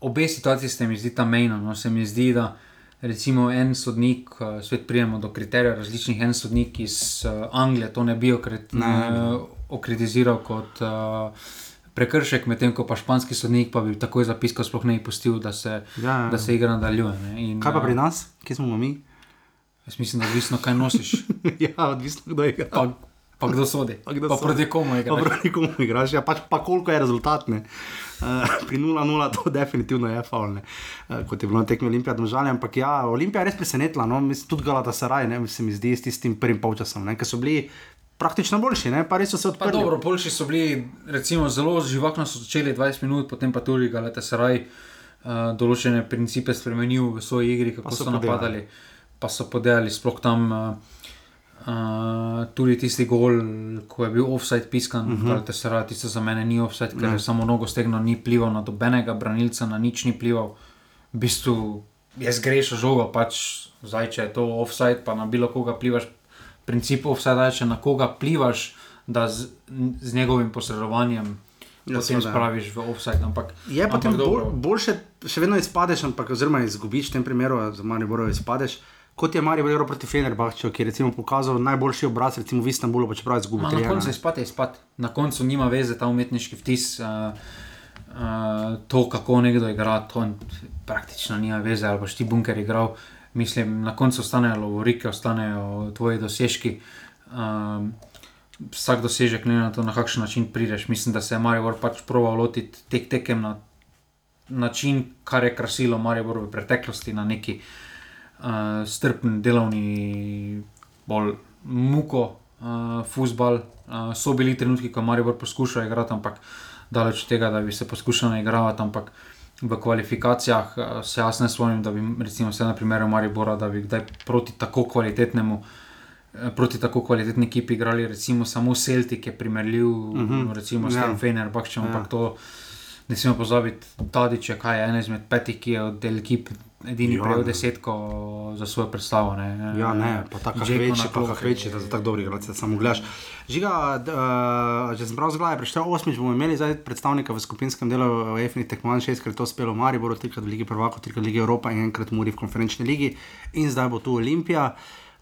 obe situaciji se mi zdi tam mejno. No, se mi zdi, da recimo en sodnik, eh, svet prijemo do kriterijev različnih, en sodnik iz uh, Anglije to ne bi okrit, Ne, ne uh, okritiziral kot uh, prekršek, medtem ko pa španski sodnik pa bi takoj zapiskal, sploh ne bi pustil, da se, Ja, ja. da se igra nadaljuje. In, Kaj pa pri nas, kje smo mi? Jaz mislim, da odvisno, kaj nosiš, ja, odvisno kdo igra. pa, pa kdo sodi. Pa kdo pa sodi. proti komu Pa igraš. proti komu igraš, ja, pač pa koliko je rezultat. Ne? Uh, pri 0-0 to definitivno je faul, uh, kot je bilo na tekmi Olimpija, domžalje. Ampak ja, Olimpija je res presenetila, no? mislim, tudi Saraj, ne se mi zdi s tistim prvim polčasom, ker so bili praktično boljši, ne? pa res so se Pa odprli. dobro, Polši so bili recimo, zelo živahno, so začeli 20 minut, potem pa tudi Galata Saraj uh, določene principe spremenil v svoji igri, kako Pa so so, napadali, pa so podelali sploh tam. Uh, Uh, tudi tisti gol, ko je bil offside piskan, uh -huh. se radi, tisto za mene ni offside, ker je samo nogo stegno, ni plival na dobenega branilca, na nič ni plival. V bistvu je zgrešil žogo, pač zdaj, če je to offside, pa na bilo koga plivaš. Princip offside je, če na koga plivaš, da z, z njegovim posredovanjem Ja, potem seveda. spraviš v offside. Ampak, Je potem ampak bolj, dobro. boljše, še vedno izpadeš, ampak, oziroma izgubiš v tem primeru, za Maribor izpadeš, kot je Marijo Bojero proti Fenerbahču, ki je recimo pokazal najboljši obraz, recimo v Istanbulu, pa čeprav je izgubil. Na koncu je spati, je spati. Na koncu nima veze ta umetniški vtis. Uh, uh, to, kako nekdo igra, to praktično nima veze, ali boš ti bunker igral. Mislim, na koncu ostanejo lovorike, ostanejo tvoji dosežki. Um, vsak dosežek, ne na to, na kakšen način prideš. Mislim, da se je Marijo pač proval lotiti teh tekem na način, kar je krasilo Marijo v preteklosti, na neki uh, strpen, delovni, bolj muko, uh, fusbal. Uh, so bili trenutki, ko Marijo poskuša igrati, ampak daleč od tega, da bi se poskušal igrati. Ampak v kvalifikacijah uh, se jaz ne spomnim, da bi recimo vse na primeru Maribora, da bi kdaj proti tako kvalitetnemu. Proti tako kvalitetni ekipi igrali, recimo samo Celtic, je primerljiv uh Mhm. -huh. recimo, s Ja. tem Fenerbahčem, Ja. ampak to ne smemo pozabiti. Tadič je kaj, eden izmed petih, ki je od del ekip edini Ja, prejel ne. desetko za svojo predstavo. Ne. Ja, ne, pa tako na pa tako več, da za tako dobri igralci, da samo gledaš. Žiga, uh, če sem prav zgleda, prišel osmič, bomo imeli zdaj predstavnika v skupinskem delu v EFNI tekmovanj, šestkrat to uspelo Mariboru, trikrat v Ligi Prvako, trikrat v Ligi Evropa in enkrat Muri v konferenčni ligi in zdaj bo tu Olimpija.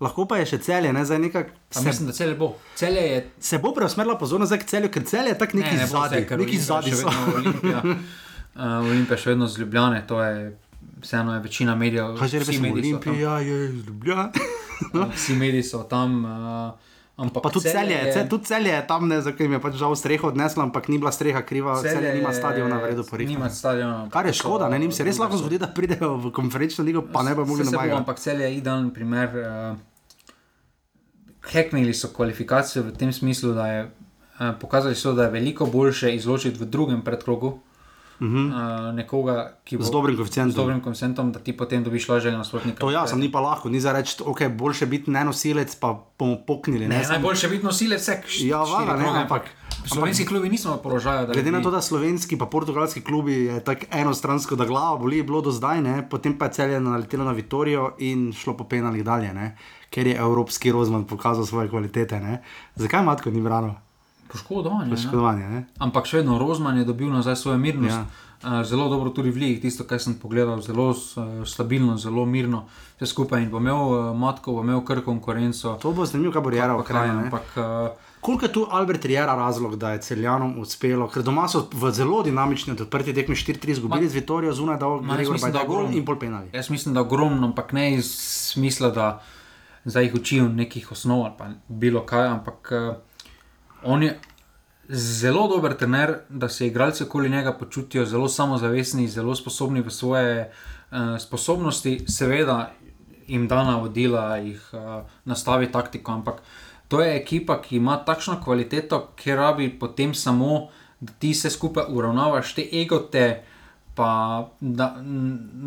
Lahko pa je še celje, ne zdaj nekako. Se, Mislim, da cel bo. Celje je se bo preusmerila pozornost zdaj k celju, ker celje je tako neki ne bo zadnji, neki zadnji so. Olimpija. Uh, Olimpija še vedno z Ljubljane, to je vseeno je večina medijev. Kaj vsi rečemo. Olimpija je iz Ljubljana. Vsi mediji so tam. Uh, ampak Pa tudi celje, je, tudi celje je tam, ne, zakaj jim je pač žal streho odneslo, ampak ni bila streha kriva, celje, celje nima stadiona v redu po Nima stadiona. Kar je škoda, ne, njim se res lahko zgodi, da pridejo v konferenčno ligo, pa ne bo mogli nobenega. Ampak cel je idealen primer. Uh, Heknili so kvalifikacije v tem smislu, da je uh, pokazali, so, da je veliko boljše izločiti v drugem predkrogu Uh -huh. uh, nekoga, ki bo Z dobrim z koeficientom. dobrim konsentom, da ti potem dobiš lažje nasprotnika. To ja, sem ni pa lahko, ni za reči, ok, boljše biti nenosilec, pa bomo poknili. Ne, Ne, ne Sam- najboljše biti nosilec vseh. Ja, valjda, ne, ampak- Slovenski klubi nismo v položaju, da Glede na bi- to, da slovenski in portugalski klubi je tako enostransko, da glava boli, je bilo do zdaj, ne? potem pa je celje naletelo na Vitorijo in šlo po penalih dalje, ne? ker je evropski rozman pokazal svoje kvalitete. Ne? Zakaj Matko ni branil? Poškodovanje. ne. Poškodovanje. ne? Ampak še vedno Rozman je dobil nazaj svojo mirnost. Ja. Ja. Zelo dobro tudi v Ligi, tisto, kar sem pogledal, zelo eh, stabilno, zelo mirno, vse skupaj. In bo imel eh, Matko, bo imel kar konkurenco. To bo zanimivo, kaj bo Rjera Kraj, ohranil. ampak eh, Koliko je tu Albert Rjera razlog, da je celjanom uspelo, ker doma so v zelo dinamični odprti tekmi 4-3 izgubili z Vitorijo, zunaj da Bajda gol ogromno. in pol penali. jaz mislim, da ogromno, ampak ne iz smisla, da zdaj jih učijo nekih osnov ali bilo kaj, ampak eh, on je zelo dober trener, da se igralci okoli njega počutijo zelo samozavestni, zelo sposobni v svoje uh, sposobnosti, seveda jim da navodila, jih uh, nastavi taktiko, ampak to je ekipa, ki ima takšno kvaliteto, ki rabi potem samo, da ti se skupaj uravnavaš, te egote, pa da,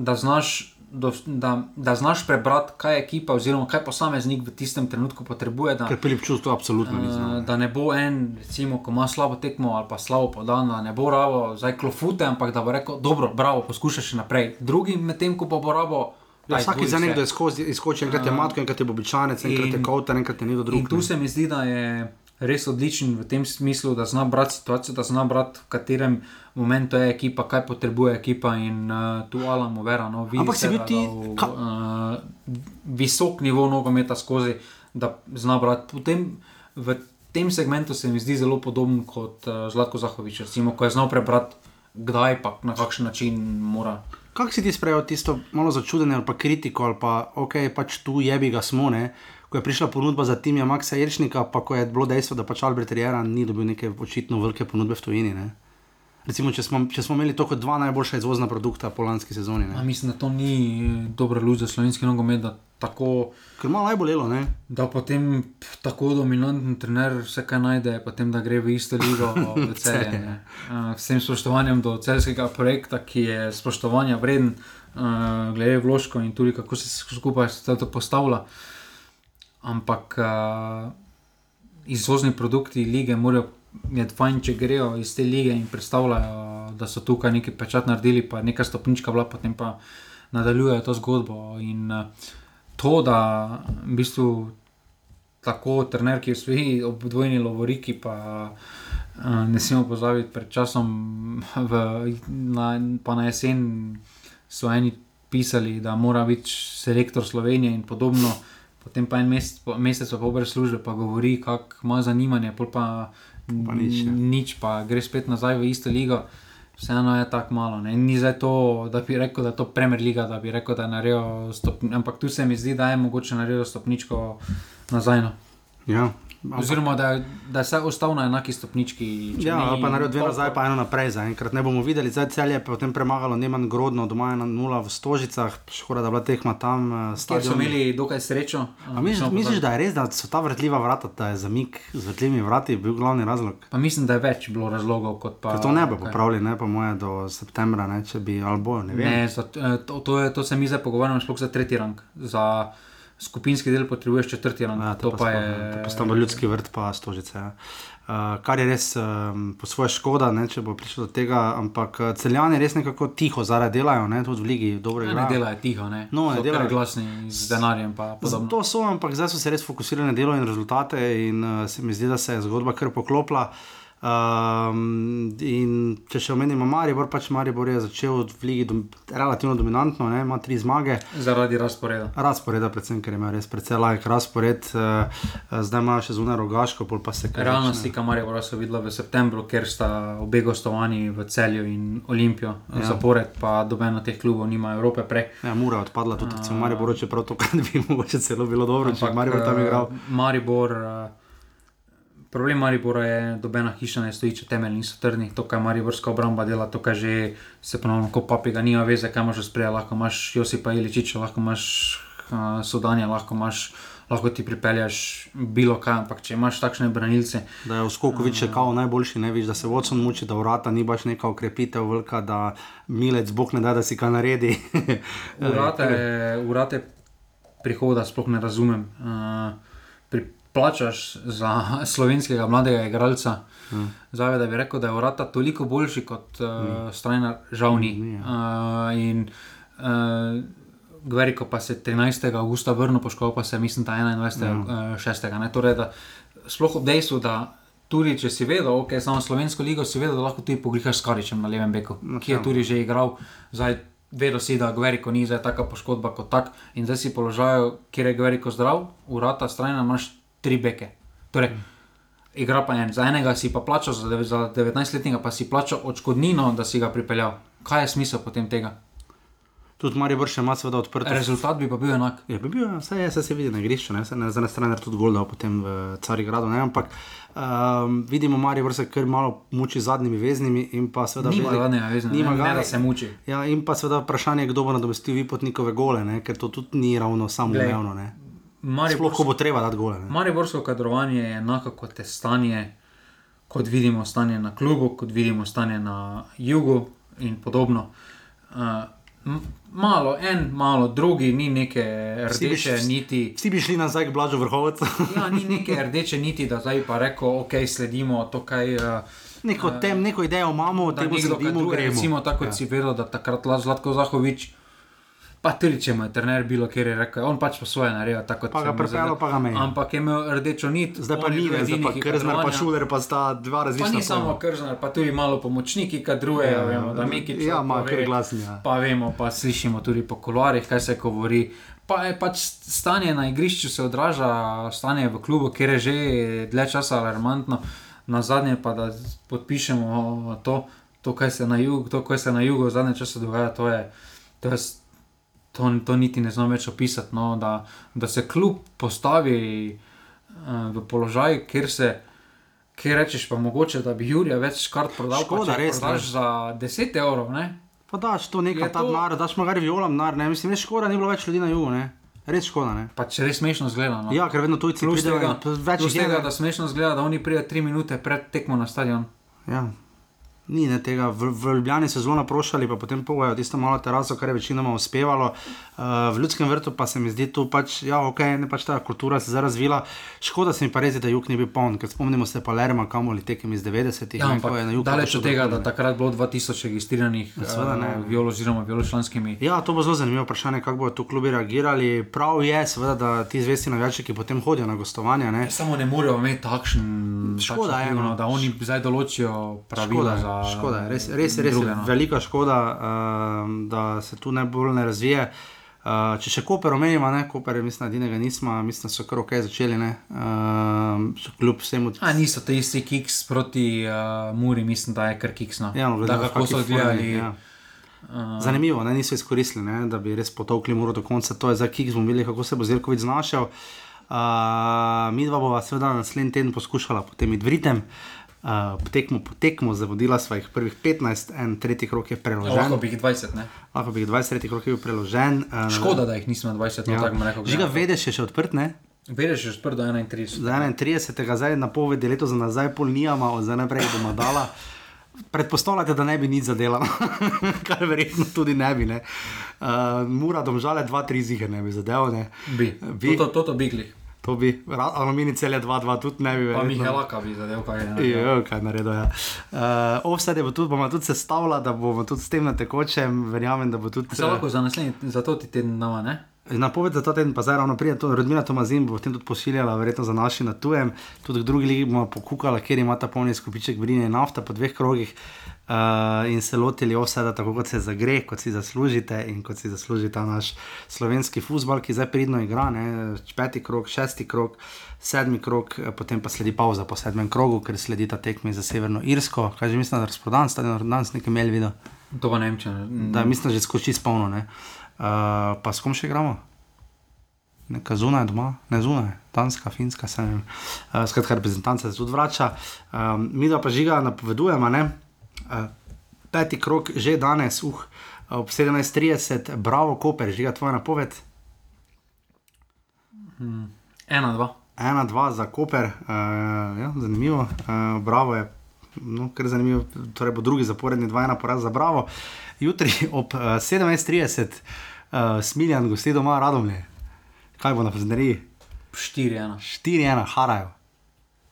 da znaš. Do, da, da znaš prebrati, kaj ekipa, oziroma kaj posameznik v tistem trenutku potrebuje. Da, Ker Filip Čus to absolutno ni znal. Uh, da ne bo en, recimo, ko ima slabo tekmo ali pa slabo podan, da ne bo rabo zdaj klofute, ampak da bo rekel: dobro, bravo, poskušaj še naprej. Drugi medtem, ko bo rabo. Ja, vsak za nekdo je skozi, izkoči, enkrat je matko, enkrat je bobičanec, enkrat je kouter, enkrat je nekdo drug. In tu se mi zdi, da je res odličen v tem smislu, da zna brati situacijo, da zna brati, v katerem momentu je ekipa, kaj potrebuje ekipa. In uh, tu Alamo Vera, no, vidi Ampak se, da ti- ka- uh, visok nivo nogometa skozi, da zna brati. Potem v tem segmentu se mi zdi zelo podoben kot uh, Zlatko Zahovič, recimo, ko je znal prebrati, kdaj pa na kakšen način mora. Kako si ti sprejel tisto malo začudenje ali pa kritiko, ali pa ok, pač tu jebi ga smo, ne? Ko je prišla ponudba za Timija Maxa Jelšnika, pa ko je bilo dejstvo, da pač Albert Riera ni dobil neke očitno velike ponudbe v tujini. Ne? Recimo, če smo, če smo imeli to kot dva najboljša izvozna produkta po lanski sezoni. A, Ne? mislim, da to ni eh, dobra luč za slovenski nogomet, da tako. Ker malo najbolelo, ne? Da potem tako dominanten trener vse kaj najde, potem da gre v isto ligo, v celje. ne. Eh, Vsem spoštovanjem do celskega projekta, ki je spoštovanja vreden, eh, glede vložkov in tudi kako se skupaj postavlja. Ampak uh, izvozni produkti lige morajo, je fajn, če grejo iz te lige in predstavljajo, da so tukaj neki pečat naredili, pa neka stopnička bila, potem pa nadaljujejo to zgodbo. In uh, to, da v bistvu tako trener, ki stoji ob dvojni lovoriki, pa uh, ne smemo pozabiti, pred časom, v, na, pa na jesen so eni pisali, da mora biti selektor Slovenije in podobno. Potem pa en mesec, po- mesec pa brez službe, pa govori, kako ima zanimanje, pol pa, Pa nič, nič, pa gre spet nazaj v isto ligo. Vseeno je tako malo. Ne. Ni zdaj to, da bi rekel, da je to Premier Liga, da bi rekel, da je naredil stopničko. Ampak tu se mi zdi, da je mogoče naredil stopničko nazaj. No. Ja. Oziroma, da, da je vse ostal na enaki stopnički. Ja, ni- pa naredil dve nazaj, pa eno naprej. Zaenkrat ne bomo videli, zdaj cel je potem premagalo Neman Grodno, doma je na nula v Stožicah, škoda, da bila tekma tam. eh, Kjer so stadion- imeli dokaj srečo. A misliš, misliš, da je res, da so ta vrtljiva vrata, da je zamik z vrtljivimi vrati bil glavni razlog? Pa mislim, da je več bilo razlogov kot pa. Ker to ne bi kaj. popravili, ne pa moje do septembra, ne, če bi ali bojo, ne vem. Ne, za, eh, to, to, je, to se mi zdaj pogovarjamo sploh za tretji rang. Za skupinski del potrebuješ četrti rang. Ja, to, to pa pa je. Postalo ljudski vrt, pa stožice. Ja. Uh, kar je res um, po svoje škoda, ne, če bo prišlo do tega, ampak uh, celjani res nekako tiho zaradi delajo, ne, tudi v ligi dobro ne igrajo. delajo tiho, ne. No, ne delajo. glasni z denarjem. pa podobno. To so, ampak zdaj so se res fokusirali na delo in rezultate, in uh, se mi zdi, da se je zgodba kar poklopila. Um, in če še omenimo Maribor, pač Maribor je začel v ligi dom, relativno dominantno, ne, ima tri zmage. Zaradi razporeda. Razporeda, predvsem, ker ima res precej lajk razpored, uh, zdaj ima še zunaj rogaško, pol pa se kar Realna slika Maribora so videla v septembru, ker sta obe gostovani v celju in Olimpijo. Ja. Zapored pa dobeno teh klubov nima Evrope prej. Ja, Mura je odpadla tudi v Mariboru, čeprav to kar bi mogoče celo bilo dobro, če bi Maribor tam eh, igral. Maribor, eh, problem Maribora je, da nobena hiša ne stoji, če temelji niso trdni. To, kar Mariborska obramba dela, to, kar že se ponovno kot papiga, nima veze, kaj imaš spreja. Lahko imaš Josipa Iličiča, lahko imaš uh, Sodanja, lahko imaš. Lahko ti pripelješ bilo kaj, ampak če imaš takšne branilce, Da je v Skokovič še kao najboljši, ne vidiš, da se vodcem muči, da vrata ni baš neka ukrepitev, velika, da milec bog ne da, da si kaj naredi. urate, urate prihoda sploh ne razumem. Uh, plačaš za slovenskega mladega igralca. Hmm. Zdaj, da bi rekel, da je urata toliko boljši kot uh, hmm. strajna, žal ni. Ni, ja. Uh, in uh, Gveriko pa se 13. augusta vrnil, poškodoval pa se, mislim, da 21. Uh, 6. Ne? Torej, da, sploh ob dejstvu, da tudi če si vedel, ok, samo slovensko ligo, si vedel, da lahko tudi pogrihaš s Karičem na levem beku, No, ki je ja. tudi že igral. Zdaj, Vedel si, da Gveriko ni zdaj taka poškodba kot tak, in zdaj si položaj, kjer je Gveriko zdrav, urata strajna, imaš tri beke. Torej, igra pa en, za enega si pa plačal, za za 19-letnega pa si plačal odškodnino, da si ga pripeljal. Kaj je smisel potem tega? Tudi Maribor še ima seveda odprto. Rezultat bi pa bil enak. Je bi bil, ja, vse je, vse se vidi na igrišču, ne, ne, za ene strani tudi gol dal potem v Carigradu, ne, ampak um, vidimo, Maribor se kar malo muči z zadnjimi veznimi in pa seveda Nima velik- zadnjega vezna, nima ne, ga, ne da se muči. Ja, in pa seveda vprašanje, kdo bo nadomestil Vipotnikove gole, ne, ker to tudi ni ravno samoumevno. Ne. Sploh, ko bo treba dati gole. ne. Mariborsko kadrovanje je enako kot je stanje, kot vidimo stanje na klubu, kot vidimo stanje na jugu in podobno. Uh, malo en, malo drugi, ni neke Vsi bi rdeče niti. Vsi bi šli nazaj k Blažu vrhovcu. Ja, ni neke rdeče niti, da zdaj pa reko, ok, sledimo to, kaj. Uh, neko, tem, neko idejo imamo, da temu sledimo, recimo tako, kot ja. si vedel, da takrat La- Zlatko Zahovič. Pa tudi če mu je trener bilo, ker je rekel, on pač po svoje naredil. Kot Pa ga pripeljal, zdi. pa ga menjal. Ampak je imel rdečo nit. Zdaj pa je ni več, pa ki Krznar pa Šuler pa sta dva Pa različna ni samo krznar, pa tudi malo pomočniki kadrujejo, Ja, ja, vemo, da mi ki ja, ima kar glasni, ja. Pa vemo, pa slišimo tudi po koloarjih, kaj se govori. Pa je pač stanje na igrišču se odraža, stanje v klubu, kjer je že dlje časa alarmantno. Na zadnje pa da podpišemo to, to, kaj se na jugu, to, kaj se na jugu v zadnje čase dogaja, to je. To je To, to niti ne znam več opisati. No, da, da se kljub postavi uh, v položaj, kjer se, kjer rečeš, pa mogoče, da bi Jurija več kart prodal, Škoda, če res, prodaš za 10 evrov. Ne? Pa daš to nekaj, ta to- denar, daš magari violam denar, ne, mislim, res škoda, ni bilo več ljudi na jugu, ne. Res škoda, ne. Pa če res smešno zgleda. No. Ja, ker vedno tujci pridejo več tega, ne. da smešno zgleda, da oni pridejo 3 minute pred tekmo na stadion. Ja. Ni ne, tega, v, v Ljubljani se zelo naprošali, pa potem pogojajo tisto malo teraso, kar je večinoma uspevalo. Uh, v ljudskem vrtu pa se mi zdi tu pač, ja, ok, ne pač ta kultura se je zdaj razvila. Škoda se mi pa res, da jug ni bil poln, ker spomnimo se Palerma, kamoli tekem iz 90-ih. Ja, ampak je na jug daleč od tega, da takrat bilo 2000 registriranih seveda ne. uh, violo oziroma violočlanskimi. Ja, to bo zelo zanimivo vprašanje, kako bodo tu klubi reagirali. Prav je, seveda, da ti zvesti navijači, ki potem hodijo na gostovanja. Ne, Samo ne morejo imeti takšen, Škoda takšno je, no. no, da oni zdaj določijo pravila Škoda za Škoda, res, res, res druge, no. velika škoda, uh, da se tu ne bolj ne razvije. Uh, če še Koper omenimo, ne, Koper je, mislim, edinega nismo, mislim, da so kar ok začeli, ne, uh, kljub vsemu. A niso te isti kiks proti uh, Muri, mislim, da je kar kiks. No. Ja, no, glede da, kako so gledali. ja. Uh, Zanimivo, ne, niso izkoristili, ne, da bi res potovkli muro do konca. To je za Kiks, bomo videli, kako se bo Zirkovic znašel. Uh, mi dva bova seveda naslednji teden poskušala potem iti v ritem. Uh, tekmo po tekmo, zavodila svojih prvih 15, en tretji krok je preložen. lahko bi jih 20, ne? Lahko bi jih 20, tretji krok je bil preložen. Uh, Škoda, da jih nismo na 20, no, Ja. tako rekel. Žiga vedeš, je še odprt, ne? Vedeš, že odprt do 31. Za 31. zdaj napovedi leto za nazaj, pol nijama, od zdaj naprej bomo dala. Predpostavljate, da ne bi nič zadela, kar verjetno tudi ne bi. Ne. Uh, Mura domžale 2-3 zige ne bi zadel, ne. Bi. Bi. To, to, to bigli. To bi, aluminij celje 2-2 tudi ne bi. Pa verjetno. Mihelaka bi zadev, kaj je. Jo, kaj naredil. Ja. Uh, Offset je bo tudi, bomo tudi sestavljali, da bomo tudi s tem na tekočem, verjamem, da bo tudi. Se lahko za naslednji, za to ti teden nama, ne? Napoved za ta teden, pa zdaj ravno pride, to Rodmina Tomazin bo potem tudi pošiljala, verjetno za naši na tujem, tudi v drugi ligi bomo pokukala, kjer ima ta polni skupiček brine in nafta po dveh krogih uh, in se lotili offseda tako, kot se zagre, kot si zaslužite in kot si zasluži ta naš slovenski futbal, ki zdaj pridno igra, ne? peti krog, šesti krog. Sedmi krog, eh, potem pa sledi pauza po sedmem krogu, ker sledi ta tekmi za Severno Irsko. Kaj že mislim, da je razprodan, stadion danes nekaj imeli video. To pa ne vem, če ne. Da, mislim, da že skoči spolno. Uh, pa s kom še igramo? Neka zunaj doma, ne zunaj, Danska, Finska, se ne vem. Uh, skratka, reprezentanca se tudi vrača. Um, mi da pa žiga napovedujemo, ne? Uh, peti krok že danes, uh, ob 17:30, bravo, Koper, žiga tvoja napoved. Ena, dva. Ena, dva za Koper, uh, ja, zanimivo, uh, bravo je. No, ker je zanimivo, torej bo drugi zaporedni dva, ena poraz za Bravo. Jutri ob uh, 17:30, uh, smiljan, gosti doma, radomlje. Kaj bo na prezneriji? 4-1. 4-1, harajo.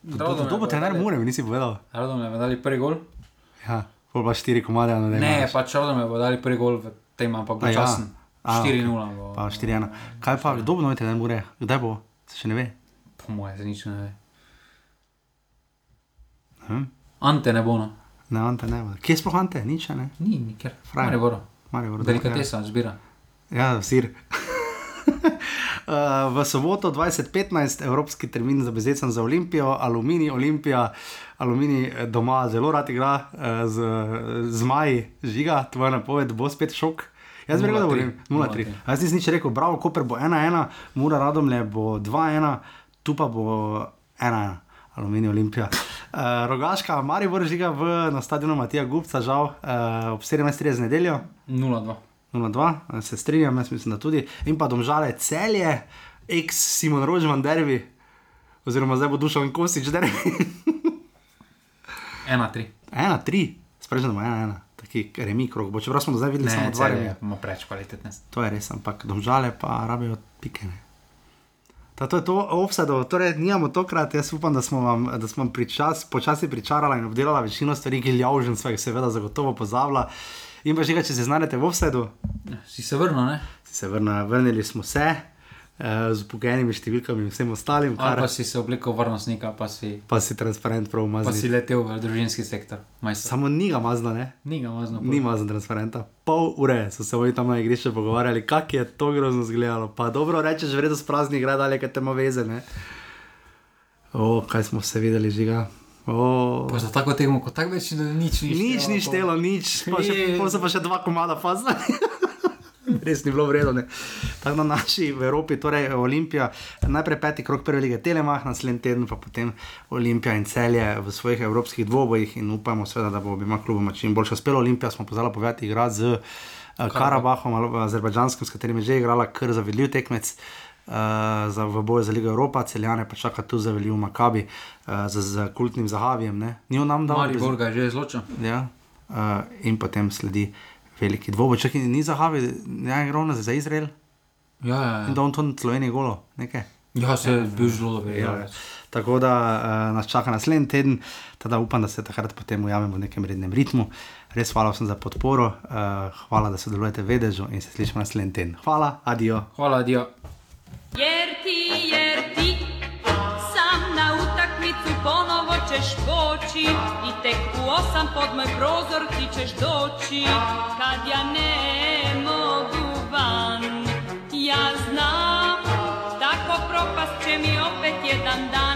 Radom Kdo bo trener Mure, mi nisi povedal? Radom je dali prvi gol. Ja, pol pa 4 komade, no ne. Ne, pač Radom je dali prvi gol v tem, A ja. počasen. A, 4-0 bo. Pa 4-1. Kaj pa, kdo bo novi trener Mure? Kdaj bo? Se še ne ve. Po moje, se nič ne ve. Hm? Ante ne bo, no. Ne, Ante ne bo. Kje je sploh Ante? Nič, ne? Ni, nikjer. Fraj. Maribor. Maribor, Delikatesa zbira. Ja, sir. Uh, v soboto 2015, evropski termin za bezecen za Olimpijo, Aluminij, Olimpija, Aluminij eh, doma zelo rad igra uh, z zmaji, žiga, tvoja napoved bo spet šok. Jaz bi rekel, da bo 0:3. 0-3. Jaz nisem nič rekel, bravo, Koper bo 1-1, Mura Radomlje bo 2-1, tu pa bo 1-1. Aluminij, Olimpija. Uh, rogaška, Maribor žiga v, na stadionu Matija Gupca, žal uh, ob 17.30 nedeljo. 0-2. 0-2, se strinjam, jaz mislim, da tudi. In pa domžale celje, ex Simon Rožman dervi, oziroma zdaj bo dušal in kosič dervi. 1-3. 1-3, sprašujem, da bo 1-1, taki remi krok, bo čeprav smo do zdaj videli samo Ne, dva dva remi. je, ima preveč kvalitetne. To je res, ampak domžale pa rabijo pikene. Ta, to je to offsedo, torej nimamo tokrat, jaz upam, da smo vam, da smo vam pričas, počasi pričarali in obdelali večino stvari, ki ljavžen svojih seveda zagotovo pozabila. In pa že, če se znajdete v offsedu, Si se vrnil, ne? si se vrna, vrnili smo se uh, z upokojenimi številkami in vsem ostalim, Ali kar pa si se oblekel varnostnika, pa si, pa si transparent prav pa si umazal. letel v družinski sektor. Majster. Samo ni ga mazno, ne? Ni ga mazno. Ni mazno transparenta. Pol ure so se oni tam na igrišču pogovarjali, kako je to grozno izgledalo. Pa dobro rečeš, vredno sprazni igra dalje, ker te ima veze, ne? O, kaj smo se videli, žiga. O, Pa za tako tekmo, kot tako več ni nič ni nič ni štelo, nič, pa še, so pa še dva komada fazali. Res ni bilo vredno. Tako da naši v Evropi, torej Olimpija, najprej peti krok prve lige Telemah, naslednji teden pa potem Olimpija in celje v svojih evropskih dvobojih in upamo seveda, da bo obima kluboma čim boljša uspela. Olimpija smo pozvala povedati igrati z uh, Karabahom ali pa Azerbajdžanskim, s katerim je že igrala kar zavidljiv tekmec. Uh, za, v boju za Ligo Evropa, celjane pa čaka tu za veljiv Makabi, uh, z, z kultnim Zahavijem. ne. Ni on nam dal Maribor ga je že izločil. Ja, uh, in potem sledi veliki dvoboj. Čakaj, ni Zahavi, ne igral na za Izrael Ja, ja, in ja. da on to Sloveniji golo, nekaj. ja se je bil zelo dober. Ja, Ja. tako da uh, nas čaka naslednji teden, teda upam, da se takrat potem ujamemo v nekem rednem ritmu. Res hvala vsem za podporo, uh, hvala, da sodelujete v Vedežu in se slišimo naslednji teden. Hvala, adijo. Hvala, Dio. Jer ti, jer ti sam na utakmicu ponovo ćeš poći i tek u osam pod moj prozor ti ćeš doći kad ja ne mogu van. Ja znam, tako propast će mi opet jedan dan